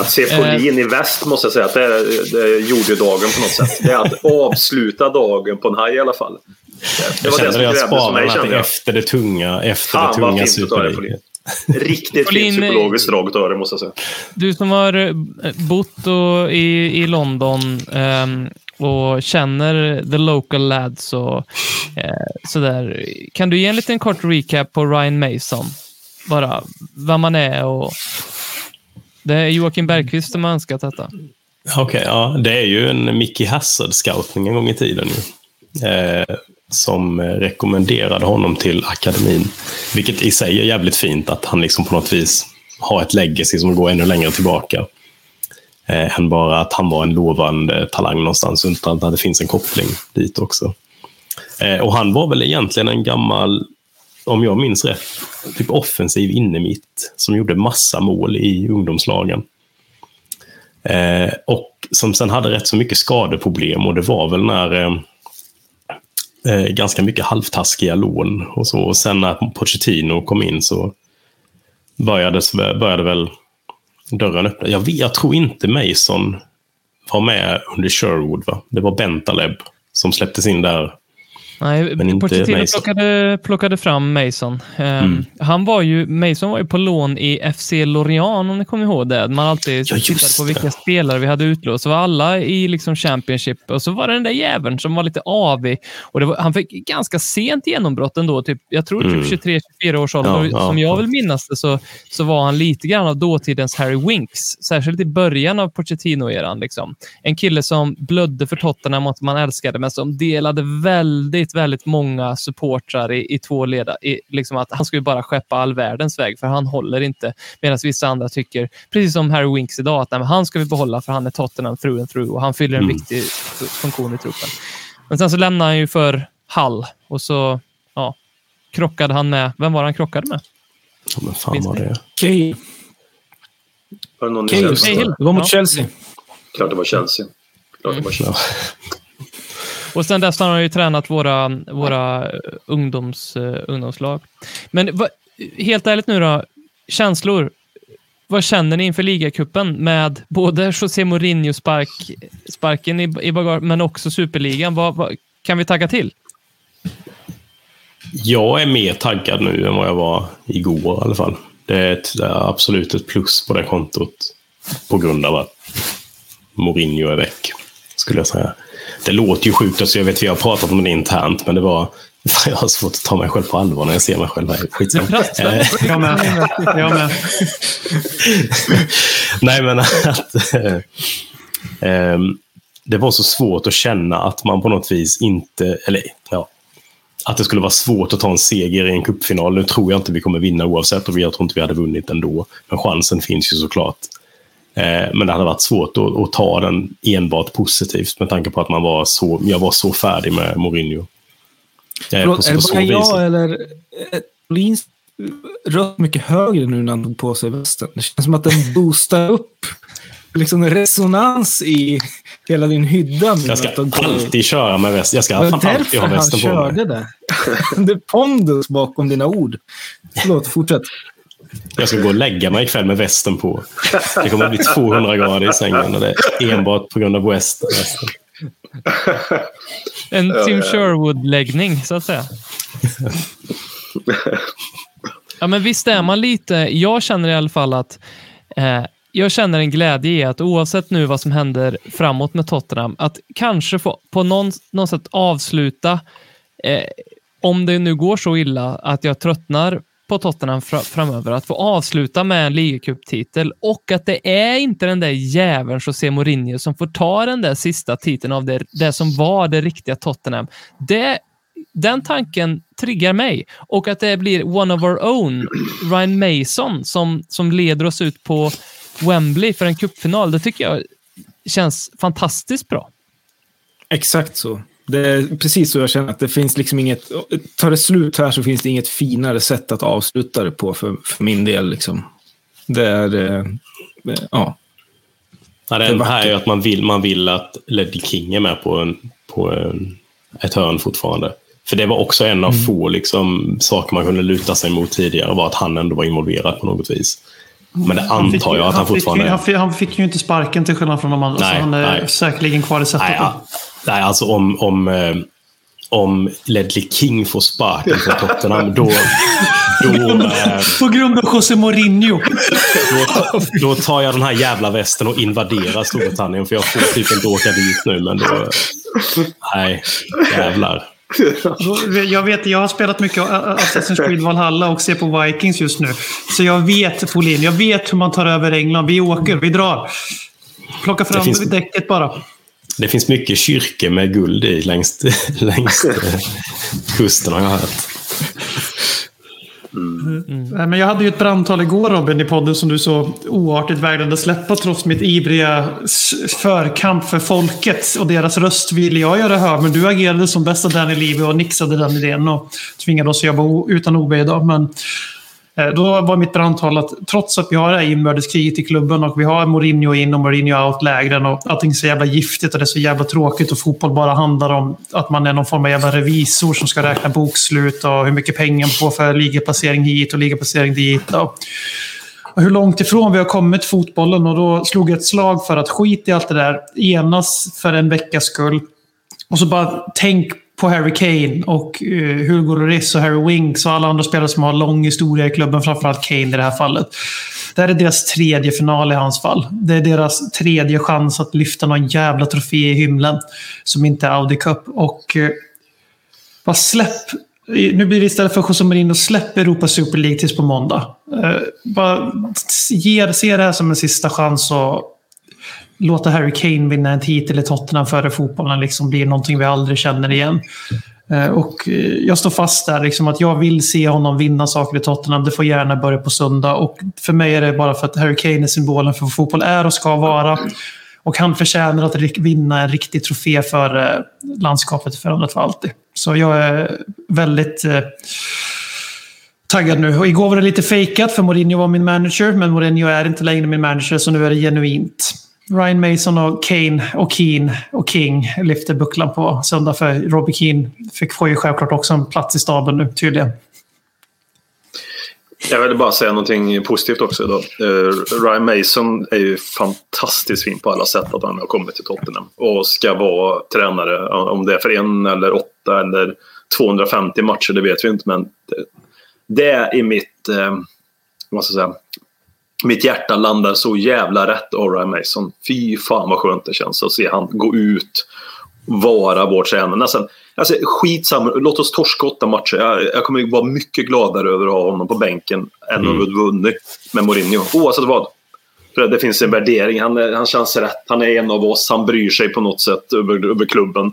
Att se Folin i väst måste jag säga att det, det gjorde ju dagen på något sätt. Det är att avsluta dagen på en haj i alla fall. Det Jag var det som sparar mig kände jag. efter det tunga, efter Fan, det tunga superligan. Riktigt Folin, fint psykologiskt drag utav det måste jag säga. Du som har eh, bott och, i, i London ehm, och känner the local lads och eh, sådär. Kan du ge en liten kort recap på Ryan Mason? Bara vem man är och... Det är Joakim Bergqvist som har önskat detta. Okej, ja. Det är ju en Mickey Hassard-scoutning en gång i tiden. Eh, som rekommenderade honom till akademin. Vilket i sig är jävligt fint att han liksom på något vis har ett legacy som går ännu längre tillbaka. Eh, än bara att han var en lovande talang någonstans, utan att det finns en koppling dit också. Eh, och han var väl egentligen en gammal, om jag minns rätt, typ offensiv innermitt som gjorde massa mål i ungdomslagen. Eh, och som sen hade rätt så mycket skadeproblem och det var väl när eh, eh ganska mycket halvtaskiga lån och så. Och sen när Pochettino kom in så började, började väl dörren öppna. Jag, jag tror inte Mason var med under Sherwood. Va? Det var Bentaleb som släpptes in där. Nej, Men inte Pochettino Mason. plockade, plockade fram Mason. Ehm, Mm. han var ju, Mason var ju på lån i FC Lorient, om ni kommer ihåg det. Man alltid Ja, tittade på det. vilka spelare vi hade utlåst. Så var alla i liksom Championship och så var det den där jäveln som var lite avig. Och det var, han fick ganska sent genombrott ändå. Typ, jag tror Mm. typ 23-24 års ålder. Ja, ja. som jag vill minnas det så, så var han lite grann av dåtidens Harry Winks. Särskilt i början av Pochettino-eran. Liksom. En kille som blödde för Tottenham och man älskade, men som delade väldigt, väldigt många supportrar i, i två leda. I, liksom att han skulle bara skeppa all världens väg, för han håller inte. Medan vissa andra tycker, precis som Harry Winks idag, att nej, men han ska vi behålla för han är Tottenham through and through och han fyller en Mm. viktig funktion i truppen. Men sen så lämnade han ju för Hall och så ja, krockade han med, vem var han krockade med? Ja, men fan Minns var det. Okej, Var det någon i okej, just Chelsea? det. Var mot Ja. Chelsea. Klart det var Chelsea. Klart det var Chelsea. Ja. Och sen dess har han ju tränat våra, våra eh, ungdoms, uh, ungdomslag. Men va, helt ärligt nu då, känslor. Vad känner ni inför ligacupen med både José Mourinho spark, i, i bagage, men också superligan? Vad, vad, kan vi tagga till? Jag är mer taggad nu än vad jag var igår i alla fall. Det är, ett, det är absolut ett plus på det kontot. På grund av att Mourinho är väck, skulle jag säga. Det låter ju sjukt, alltså jag vet vi har pratat om det internt, men det var... Fan, jag har svårt att ta mig själv på allvar när jag ser mig själv här. Skitsamma. Eh, Jag med. Jag med. Nej, men att... ehm, det var så svårt att känna att man på något vis inte... Eller ja, att det skulle vara svårt att ta en seger i en cupfinal. Nu tror jag inte vi kommer vinna oavsett och jag tror inte vi hade vunnit ändå. Men chansen finns ju såklart. Eh, men det hade varit svårt att, att ta den enbart positivt med tanke på att man var så, jag var så färdig med Mourinho. Eh, Förlåt, är det bara jag eller... är Molins röst mycket högre nu när han tog på sig västen? Det känns som att den boostar upp liksom resonans i hela din hydda. Jag ska alltid köra med väst. Jag ska Det var alltid därför ha han västen på mig. körde det. Det är pondus bakom dina ord. Förlåt, fortsätt. Jag ska gå och lägga mig ikväll med västen på. Det kommer att bli 200 grader i sängen och det är enbart på grund av västen. En Tim ja. Sherwood-läggning, så att säga. Ja, men visst är man lite... Jag känner i alla fall att eh, jag känner en glädje i att oavsett nu vad som händer framåt med Tottenham, att kanske få på någon, något sätt avsluta, eh, om det nu går så illa att jag tröttnar på Tottenham fra, framöver, att få avsluta med en ligacuptitel och att det är inte den där jäveln José Mourinho som får ta den där sista titeln av det, det som var det riktiga Tottenham. Det, den tanken triggar mig och att det blir one of our own, Ryan Mason, som, som leder oss ut på Wembley för en cupfinal. Det tycker jag känns fantastiskt bra. Exakt så. Det är precis så jag känner att det finns liksom inget... Tar det slut här så finns det inget finare sätt att avsluta det på för, för min del. Liksom. Det är... Eh, ja. Ja, det här är ju att man vill, man vill att Leddy King är med på, en, på en, ett hörn fortfarande. För det var också en av få liksom, saker man kunde luta sig mot tidigare, var att han ändå var involverad på något vis. Men det antar ju- jag att han, fortfarande ju- är. han, fick, han fick ju inte sparken till skillnad från de andra, Nej, så han är nej. säkerligen kvar i Nej, setupen. ja, nej, alltså om, om, eh, om Ledley King får sparken från Tottenham, då, då, eh, På grund av José Mourinho. då, då tar jag den här jävla västen och invaderar Storbritannien. För jag får typ inte åka dit nu, men då... Nej, jävlar. Då- Jag vet, jag har spelat mycket Assassin's Creed Valhalla och ser på Vikings just nu. Så jag vet, Folin, jag vet hur man tar över England. Vi åker, vi drar. Plocka fram finns- däcket bara. Det finns mycket kyrkor med guld i längs, längs eh, kusten har jag hört. Nej, Men jag hade ju ett brandtal igår Robin i podden som du så oartigt vägrade släppa trots mitt ivriga förkamp för folket och deras röst ville jag göra hör. Men du agerade som bästa Danny Levy och nixade den idén och tvingade oss att jobba utan OB idag. Men Eh, då var mitt brandtal att trots att vi har det här inbördeskriget i klubben och vi har Mourinho in och Mourinho out-lägren och allting är så jävla giftigt och det är så jävla tråkigt och fotboll bara handlar om att man är någon form av jävla revisor som ska räkna bokslut och hur mycket pengar man får för ligaplacering hit och ligaplacering dit. Och hur långt ifrån vi har kommit fotbollen och då slog jag ett slag för att skit i allt det där, enas för en veckas skull. Och så bara tänk på Harry Kane och eh, Hugo Lloris och Harry Winks och alla andra spelare som har lång historia i klubben, framförallt Kane i det här fallet. Det här är deras tredje final i hans fall. Det är deras tredje chans att lyfta någon jävla trofé i himlen som inte är Audi Cup. Och eh, bara släpp nu blir det istället för José Mourinho, släpp Europa Super League tills på måndag. Eh, bara ge, se det här som en sista chans och låta Harry Kane vinna en titel i Tottenham före fotbollen liksom blir någonting vi aldrig känner igen. Eh, och eh, jag står fast där, liksom, att jag vill se honom vinna saker i Tottenham. Det får gärna börja på söndag. Och för mig är det bara för att Harry Kane är symbolen för vad fotboll är och ska vara. Och han förtjänar att vinna en riktig trofé för eh, landskapet landskapet förändrat för alltid. Så jag är väldigt taggad nu. Och igår var det lite fejkat för Mourinho var min manager, men Mourinho är inte längre min manager, så nu är det genuint. Ryan Mason och Kane och Keane och King lyfter bucklan på söndag för Robbie Keane fick, får ju självklart också en plats i staben nu tydligen. Jag vill bara säga någonting positivt också idag. Eh, Ryan Mason är ju fantastiskt fin på alla sätt att han har kommit till Tottenham. Och ska vara tränare, om det är för en eller åtta eller 250 matcher, det vet vi inte. Men det, det är i mitt, eh, vad ska jag säga, mitt hjärta landar så jävla rätt Ryan Mason. Fy fan vad skönt det känns att se han gå ut vara vår tränare. Nästan, alltså, skitsamma, låt oss torska åtta matcher. Jag, jag kommer vara mycket gladare över att ha honom på bänken än att ha vunnit med Mourinho. Oavsett vad. För det finns en värdering. Han, han känns rätt. Han är en av oss. Han bryr sig på något sätt över, över klubben.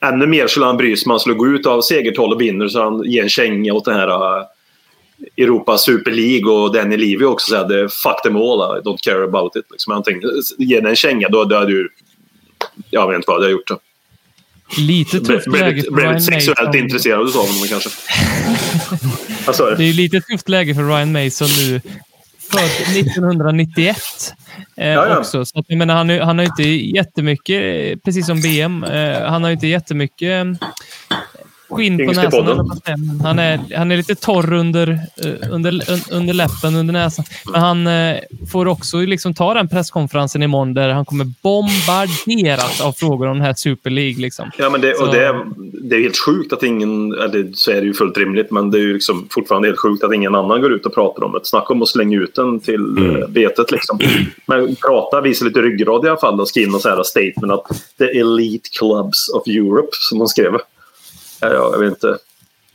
Ännu mer skulle han bry sig om han skulle gå ut av segertal och vinner så han ger en känga åt den här Europa Super League och Danny Levy också säger det fuck them all, I don't care about it. Liksom. Tänkte, ge den en känga, då, då hade du... Jag vet inte vad jag hade gjort. Det. Lite Blev, tufft läge blev, för blev Ryan sexuellt Mason. intresserad av honom kanske. Det är lite tufft läge för Ryan Mason nu. Född 1991 eh, Ja, ja. också. Så att, jag menar, han, han har ju inte jättemycket, precis som BM, eh, han har ju inte jättemycket skinn på näsan. Han är, han är lite torr under, eh, under, un- under läppen, under näsan. Men han eh, får också liksom ta den presskonferensen imorgon där han kommer bombarderas av frågor om den här Super League. Liksom. Ja, men det, Så- och det, är- det är helt sjukt att ingen, eller så är det ju fullt rimligt, men det är ju liksom fortfarande helt sjukt att ingen annan går ut och pratar om det. Snacka om att slänga ut den till mm. betet liksom. Men prata, visa lite ryggrad i alla fall och skriva så här statement att the elite clubs of Europe, som de skrev. Ja, jag vet inte.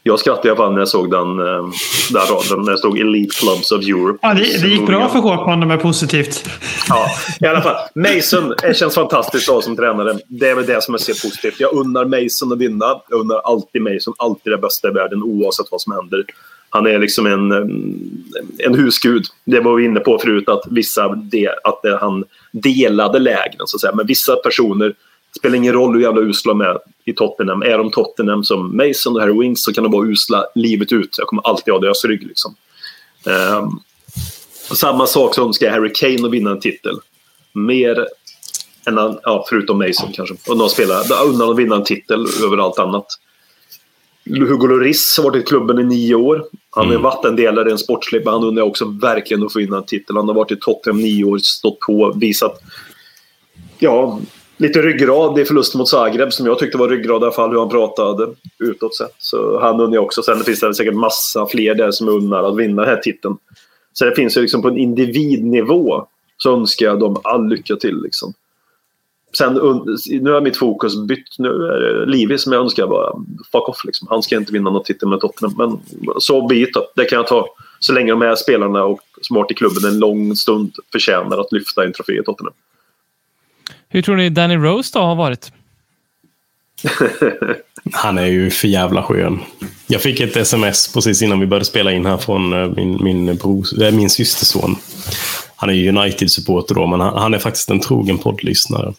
Jag skrattade i alla fall när jag såg den, eh, den raden, när det stod Elite Clubs of Europe. Ja, det, det gick bra för Håkman är positivt. Ja, i alla fall. Mason känns fantastiskt ha som tränare. Det är väl det som jag ser positivt. Jag unnar Mason att vinna. Jag unnar alltid Mason, alltid det bästa i världen oavsett vad som händer. Han är liksom en, en husgud. Det var vi inne på förut, att vissa de, att han delade lägren. Så att säga. Men vissa personer spelar ingen roll hur jävla usla de är i Tottenham. Är de Tottenham som Mason och Harry Winks så kan de vara usla livet ut. Jag kommer alltid ha deras rygg. Liksom. Och samma sak så önskar jag Harry Kane att vinna en titel. Mer än, han- ja, förutom Mason kanske. Spelar, jag undrar att vinna en titel över allt annat. Hugo Lloris har varit i klubben i nio år. Han är vattendelare i en sportslig, men han undrar också verkligen att få vinna en titel. Han har varit i Tottenham nio år, stått på, visat ja, lite ryggrad i förlusten mot Zagreb som jag tyckte var ryggrad i alla fall hur han pratade utåt sett. Så han undrar jag också. Sen finns det säkert massa fler där som undrar att vinna den här titeln. Så det finns ju liksom på en individnivå så önskar jag dem all lycka till. Liksom. Sen, nu har mitt fokus bytt. Nu är det Livi som jag önskar bara fuck off. Liksom. Han ska inte vinna någon titel med Tottenham. Men så be it. Det kan jag ta. Så länge de här spelarna och som har varit i klubben en lång stund förtjänar att lyfta en trofé i Tottenham. Hur tror ni Danny Rose då har varit? Han är ju för jävla skön. Jag fick ett sms precis innan vi började spela in här från eh, min, min, bror, eh, min systerson. Han är United-supporter då, men han, han är faktiskt en trogen poddlyssnare.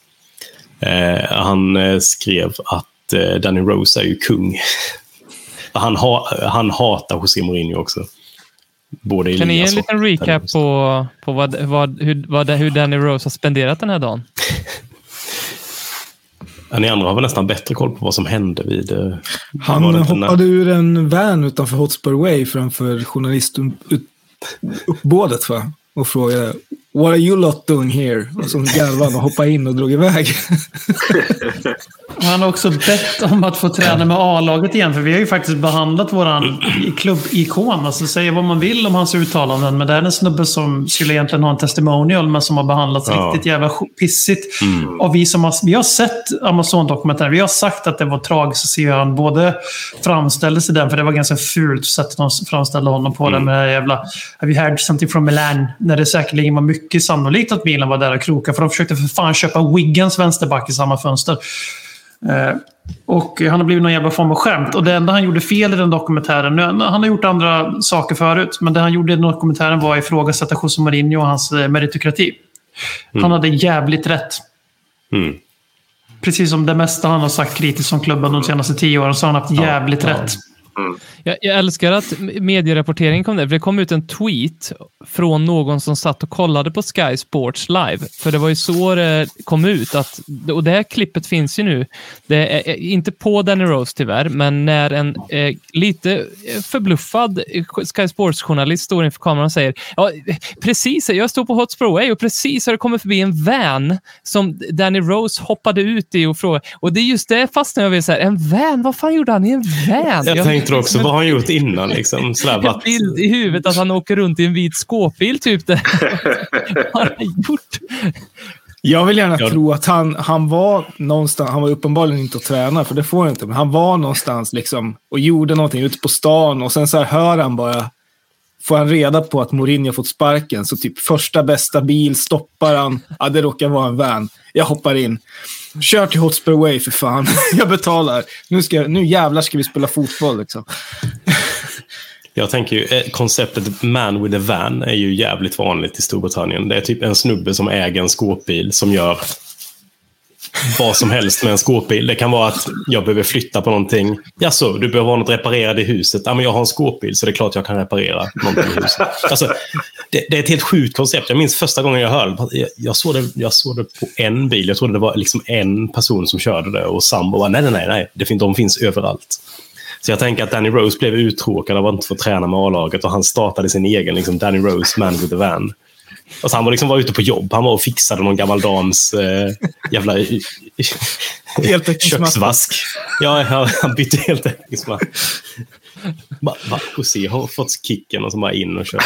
Eh, han eh, skrev att eh, Danny Rose är ju kung. han, ha, han hatar José Mourinho också. Både Kan ni ge en liten recap på, på vad, vad, hur, vad, hur Danny Rose har spenderat den här dagen? Ja, Ni andra har väl nästan bättre koll på vad som hände vid... eh, Han hoppade ur en van utanför Hotspur Way framför journalistuppbådet och frågade What are you lot doing here? Och så garvade han och hoppade in och drog iväg. Han har också bett om att få träna med A-laget igen, för vi har ju faktiskt behandlat våran klubbikon. Alltså säga vad man vill om hans uttalanden, men det är en snubbe som skulle egentligen ha en testimonial, men som har behandlats Ja. riktigt jävla pissigt. Och vi som har, vi har sett Amazon-dokumentären, vi har sagt att det var tragiskt att se hur han både framställdes i den, för det var ganska fult sättet de framställde honom på, den med det här jävla Have you heard something from Milan? När det säkerligen var mycket sannolikt att Milan var där och krokade, för de försökte för fan köpa Wiggins vänsterback i samma fönster. Eh, och han har blivit någon jävla form av skämt. Och det enda han gjorde fel i den dokumentären, nu, han har gjort andra saker förut, men det han gjorde i den dokumentären var att ifrågasätta José Mourinho och hans eh, meritokrati. Han hade jävligt rätt. Mm. Precis som det mesta han har sagt kritiskt om klubben de senaste tio åren så har han haft jävligt rätt. Jag, jag älskar att medierapporteringen kom där. För det kom ut en tweet från någon som satt och kollade på Sky Sports live. För det var ju så det kom ut. Att, och det här klippet finns ju nu. Det är inte på Danny Rose tyvärr, men när en eh, lite förbluffad Sky Sports-journalist står inför kameran och säger ja, precis, jag stod på Hotspur Way och precis har det kommit förbi en van som Danny Rose hoppade ut i och frågade. Och det är just det fastnade jag vid. Så här, en van? Vad fan gjorde han i en van? Jag tänkte också, vad har han gjort innan? Liksom, en bild i huvudet att han åker runt i en vit skåpbil, typ. Det. vad har han gjort? Jag vill gärna Ja. tro att han, han var någonstans, han var uppenbarligen inte att träna, för det får han inte, men han var någonstans liksom och gjorde någonting ute på stan och sen så här hör han bara, får han reda på att Mourinho fått sparken, så typ första bästa bil stoppar han, ja det råkar vara en van, jag hoppar in. Kör till Hotspur Way för fan, jag betalar. Nu, ska, nu jävlar ska vi spela fotboll liksom. Jag tänker ju, eh, konceptet man with a van är ju jävligt vanligt i Storbritannien. Det är typ en snubbe som äger en skåpbil som gör vad som helst med en skåpbil. Det kan vara att jag behöver flytta på någonting. Jaså, du behöver ha något reparerat i huset. Ja, men jag har en skåpbil så det är klart jag kan reparera någonting i huset. Alltså, det, det är ett helt sjukt koncept. Jag minns första gången jag hörde. Jag, jag, såg det. jag såg det på en bil. Jag trodde det var liksom en person som körde det och sambo var nej, nej, nej, nej. Det fin- de finns överallt. Så jag tänker att Danny Rose blev uttråkad av att inte få träna med A-laget och han startade sin egen liksom, Danny Rose Man with the Van. Alltså han var liksom var ute på jobb. Han var och fixade någon gammal dams eh, jävla köksvask. Ja, han, han bytte heltäckningsmatta. Ma- Marco C har fått kicken och så bara in och kör.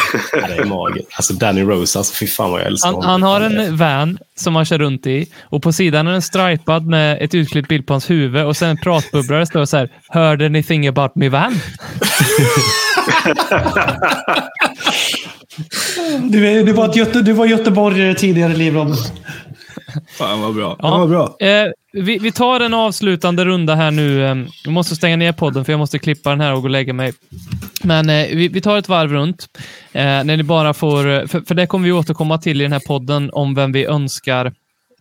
Det är magiskt. Alltså Danny Rose, alltså fy fan vad jag älskar Han, han har en van som han kör runt i och på sidan är den stripad med ett utklippt bild på hans huvud och sen en pratbubblare står så här. Heard anything about me van? Du, du, var ett Göte, du var göteborgare tidigare, Livron. Fan vad bra. Ja. Vad bra. Eh, vi, vi tar en avslutande runda här nu. Eh, Jag måste stänga ner podden för jag måste klippa den här och gå och lägga mig. Men eh, vi, vi tar ett varv runt. Eh, när ni bara får, för, för det kommer vi återkomma till i den här podden om vem vi önskar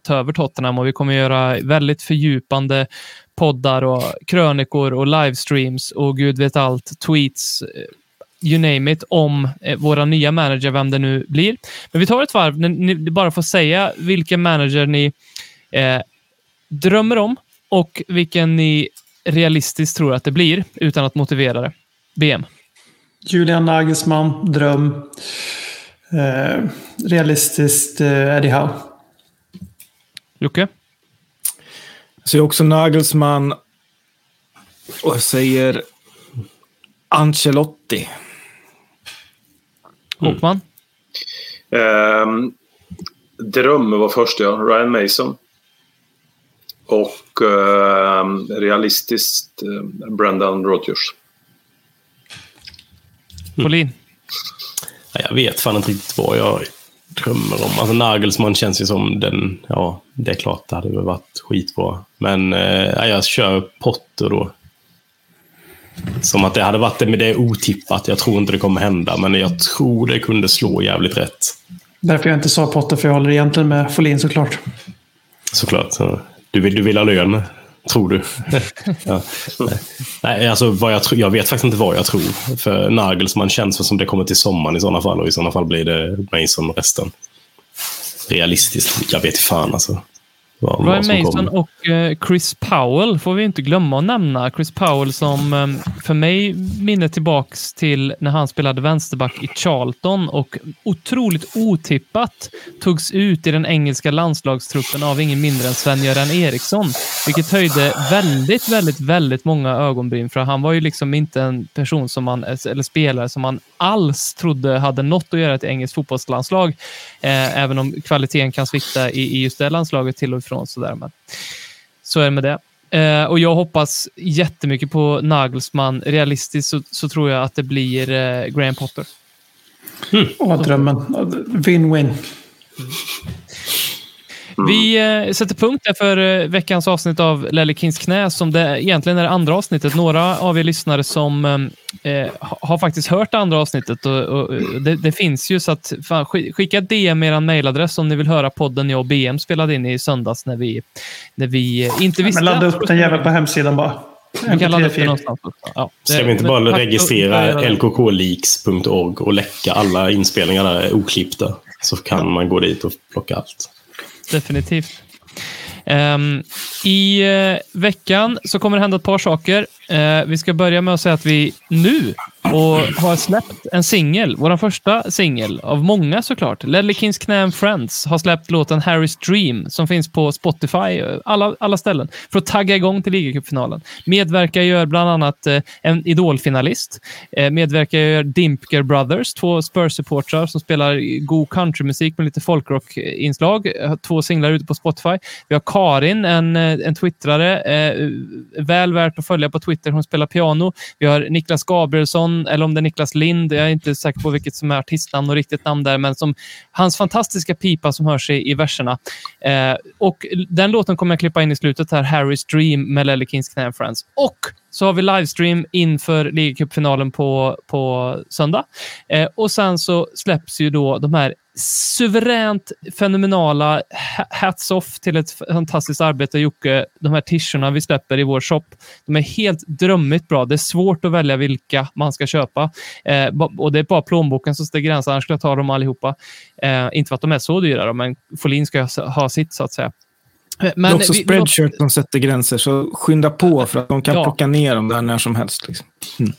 ta över Tottenham och vi kommer göra väldigt fördjupande poddar och krönikor och livestreams och gud vet allt, tweets, eh, you name it, om eh, våra nya manager, vem det nu blir. Men vi tar ett varv, när ni bara får säga vilken manager ni eh, drömmer om och vilken ni realistiskt tror att det blir utan att motivera det. BM. Julian Nagelsmann, dröm. Eh, realistiskt eh, Eddie Howe. Jocke? Så jag är också Nagelsmann. Och jag säger Ancelotti. Håkman? Ehm, dröm var första, ja. Ryan Mason. Och ehm, realistiskt eh, Brendan Rodgers. Pauline? Ja, Jag vet fan inte riktigt vad jag drömmer om. Alltså Nagelsmann känns ju som den, ja, det är klart det hade väl varit skitbra. Men eh, ja, jag kör Potter då. Som att det hade varit det, men det är otippat. Jag tror inte det kommer hända, men jag tror det kunde slå jävligt rätt. Därför jag inte sa Potter, för jag håller egentligen med Folin såklart. Såklart. Så Du vill, du vill ha lön, tror du? ja. Nej, alltså vad jag, tror, jag vet faktiskt inte vad jag tror. För Nagelsmann känns som det kommer till sommaren i sådana fall och i sådana fall blir det Mason resten. Realistiskt, jag vet inte fan alltså. Vad, vad Ryan som Mason och eh, Chris Powell får vi inte glömma att nämna. Chris Powell som eh, för mig minner tillbaks till när han spelade vänsterback i Charlton och otroligt otippat togs ut i den engelska landslagstruppen av ingen mindre än Sven-Göran Eriksson, vilket höjde väldigt, väldigt, väldigt många ögonbryn för han var ju liksom inte en person som man, eller spelare som man alls trodde hade något att göra till engelskt fotbollslandslag, eh, även om kvaliteten kan svikta i, i just det landslaget till och ifrån sådär. Men så är det med det. Eh, och jag hoppas jättemycket på Nagelsmann. Realistiskt så, så tror jag att det blir eh, Graham Potter. Åh, drömmen. Win-win. Vi eh, sätter punkt där för eh, veckans avsnitt av Lelle Kings knä som det egentligen är det andra avsnittet. Några av er lyssnare som eh, ha- har faktiskt hört det andra avsnittet och, och, och det, det finns ju så att fan, sk- skicka DM med er mailadress om ni vill höra podden jag och BM spelade in i söndags när vi, när vi eh, inte visste. Men ladda upp den jäveln på hemsidan bara. Vi kan ladda upp det MP3-fil. någonstans. Ja, det- Ska vi inte bara registrera lkkleaks.org och läcka alla inspelningar där oklippta? Så kan man gå dit och plocka allt. Definitivt. Um, I uh, veckan så kommer det hända ett par saker. Uh, vi ska börja med att säga att vi nu och har släppt en singel. Vår första singel av många såklart. Ledley Kings Knä and Friends har släppt låten Harry's Dream som finns på Spotify, alla, alla ställen, för att tagga igång till ligacupfinalen. Medverkar gör bland annat eh, en idolfinalist. Eh, medverkar gör Dimpker Brothers, två Spurs-supportrar som spelar god countrymusik med lite folkrock-inslag. Två singlar ute på Spotify. Vi har Karin, en, eh, en twittrare, eh, väl värt att följa på Twitter. Hon spelar piano. Vi har Niklas Gabrielsson, eller om det är Niklas Lind. Jag är inte säker på vilket som är artistnamn och riktigt namn där, men som hans fantastiska pipa som hörs i, i verserna. Eh, och den låten kommer jag klippa in i slutet här, Harry's Dream med Lelle Kings Knä Friends. Och så har vi livestream inför ligacupfinalen på, på söndag. Eh, och sen så släpps ju då de här suveränt fenomenala hats off till ett fantastiskt arbete Jocke. De här t-shirtarna vi släpper i vår shop. De är helt drömmigt bra. Det är svårt att välja vilka man ska köpa. Eh, och det är bara plånboken som sätter gränsen, annars skulle jag ta dem allihopa. Eh, inte för att de är så dyra, då, men Folin ska ha sitt så att säga. Eh, det är också vi- spreadshirt som sätter gränser, så skynda på för att de kan Ja. plocka ner dem där när som helst. Liksom.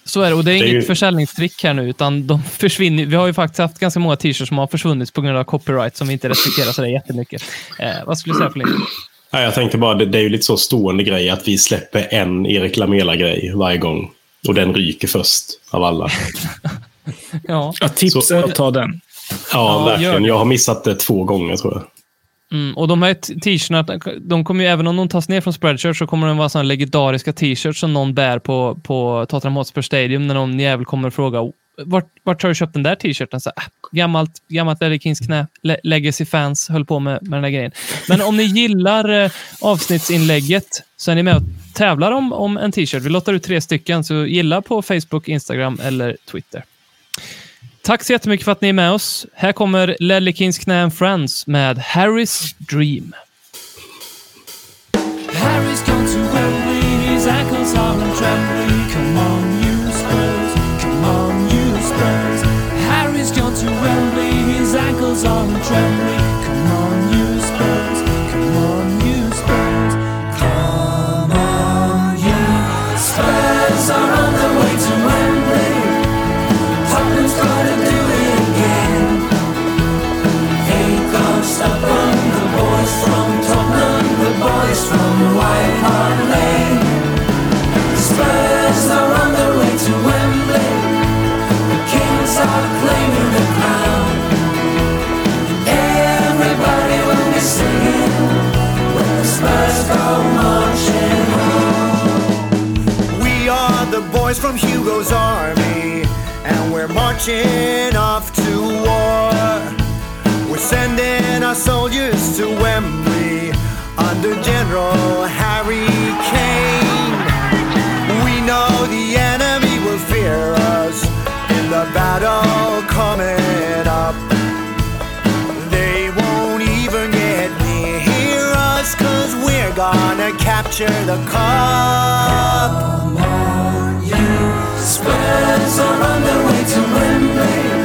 Så är det. Och det är, Det är inget ju- försäljningstrick här nu, utan de försvinner. Vi har ju faktiskt haft ganska många t-shirts som har försvunnit på grund av copyright som vi inte respekterar så där jättemycket. Eh, vad skulle du säga Flink? Ja, jag tänkte bara, det, det är ju lite så stående grej att vi släpper en Erik Lamela-grej varje gång. Och den ryker först av alla. Ja. Ja, tips Så- är att ta den. Ja, Ja, verkligen. Jag har missat det två gånger tror jag. Mm, och de här t-shirtarna, de kommer ju, även om de tas ner från Spreadshirt så kommer de vara sådana legendariska t-shirts som någon bär på, på Tottenham Hotspur Stadium när någon jävel kommer och frågar vart, vart har du köpt den där t-shirten? Så, äh, gammalt, gammalt Larry Kings knä. Le Legacy fans höll på med, med den där grejen. Men om ni gillar eh, avsnittsinlägget så är ni med och tävlar om, om en t-shirt. Vi lottar ut tre stycken, så gilla på Facebook, Instagram eller Twitter. Tack så jättemycket för att ni är med oss. Här kommer Ledley Kings Knä and Friends med Harry's Dream. Boys from Hugo's army, and we're marching off to war. We're sending our soldiers to Wembley under General Harry Kane. We know the enemy will fear us in the battle coming up. They won't even get near us, cause we're gonna capture the cup. Come on, Spurs are on their way to Wembley.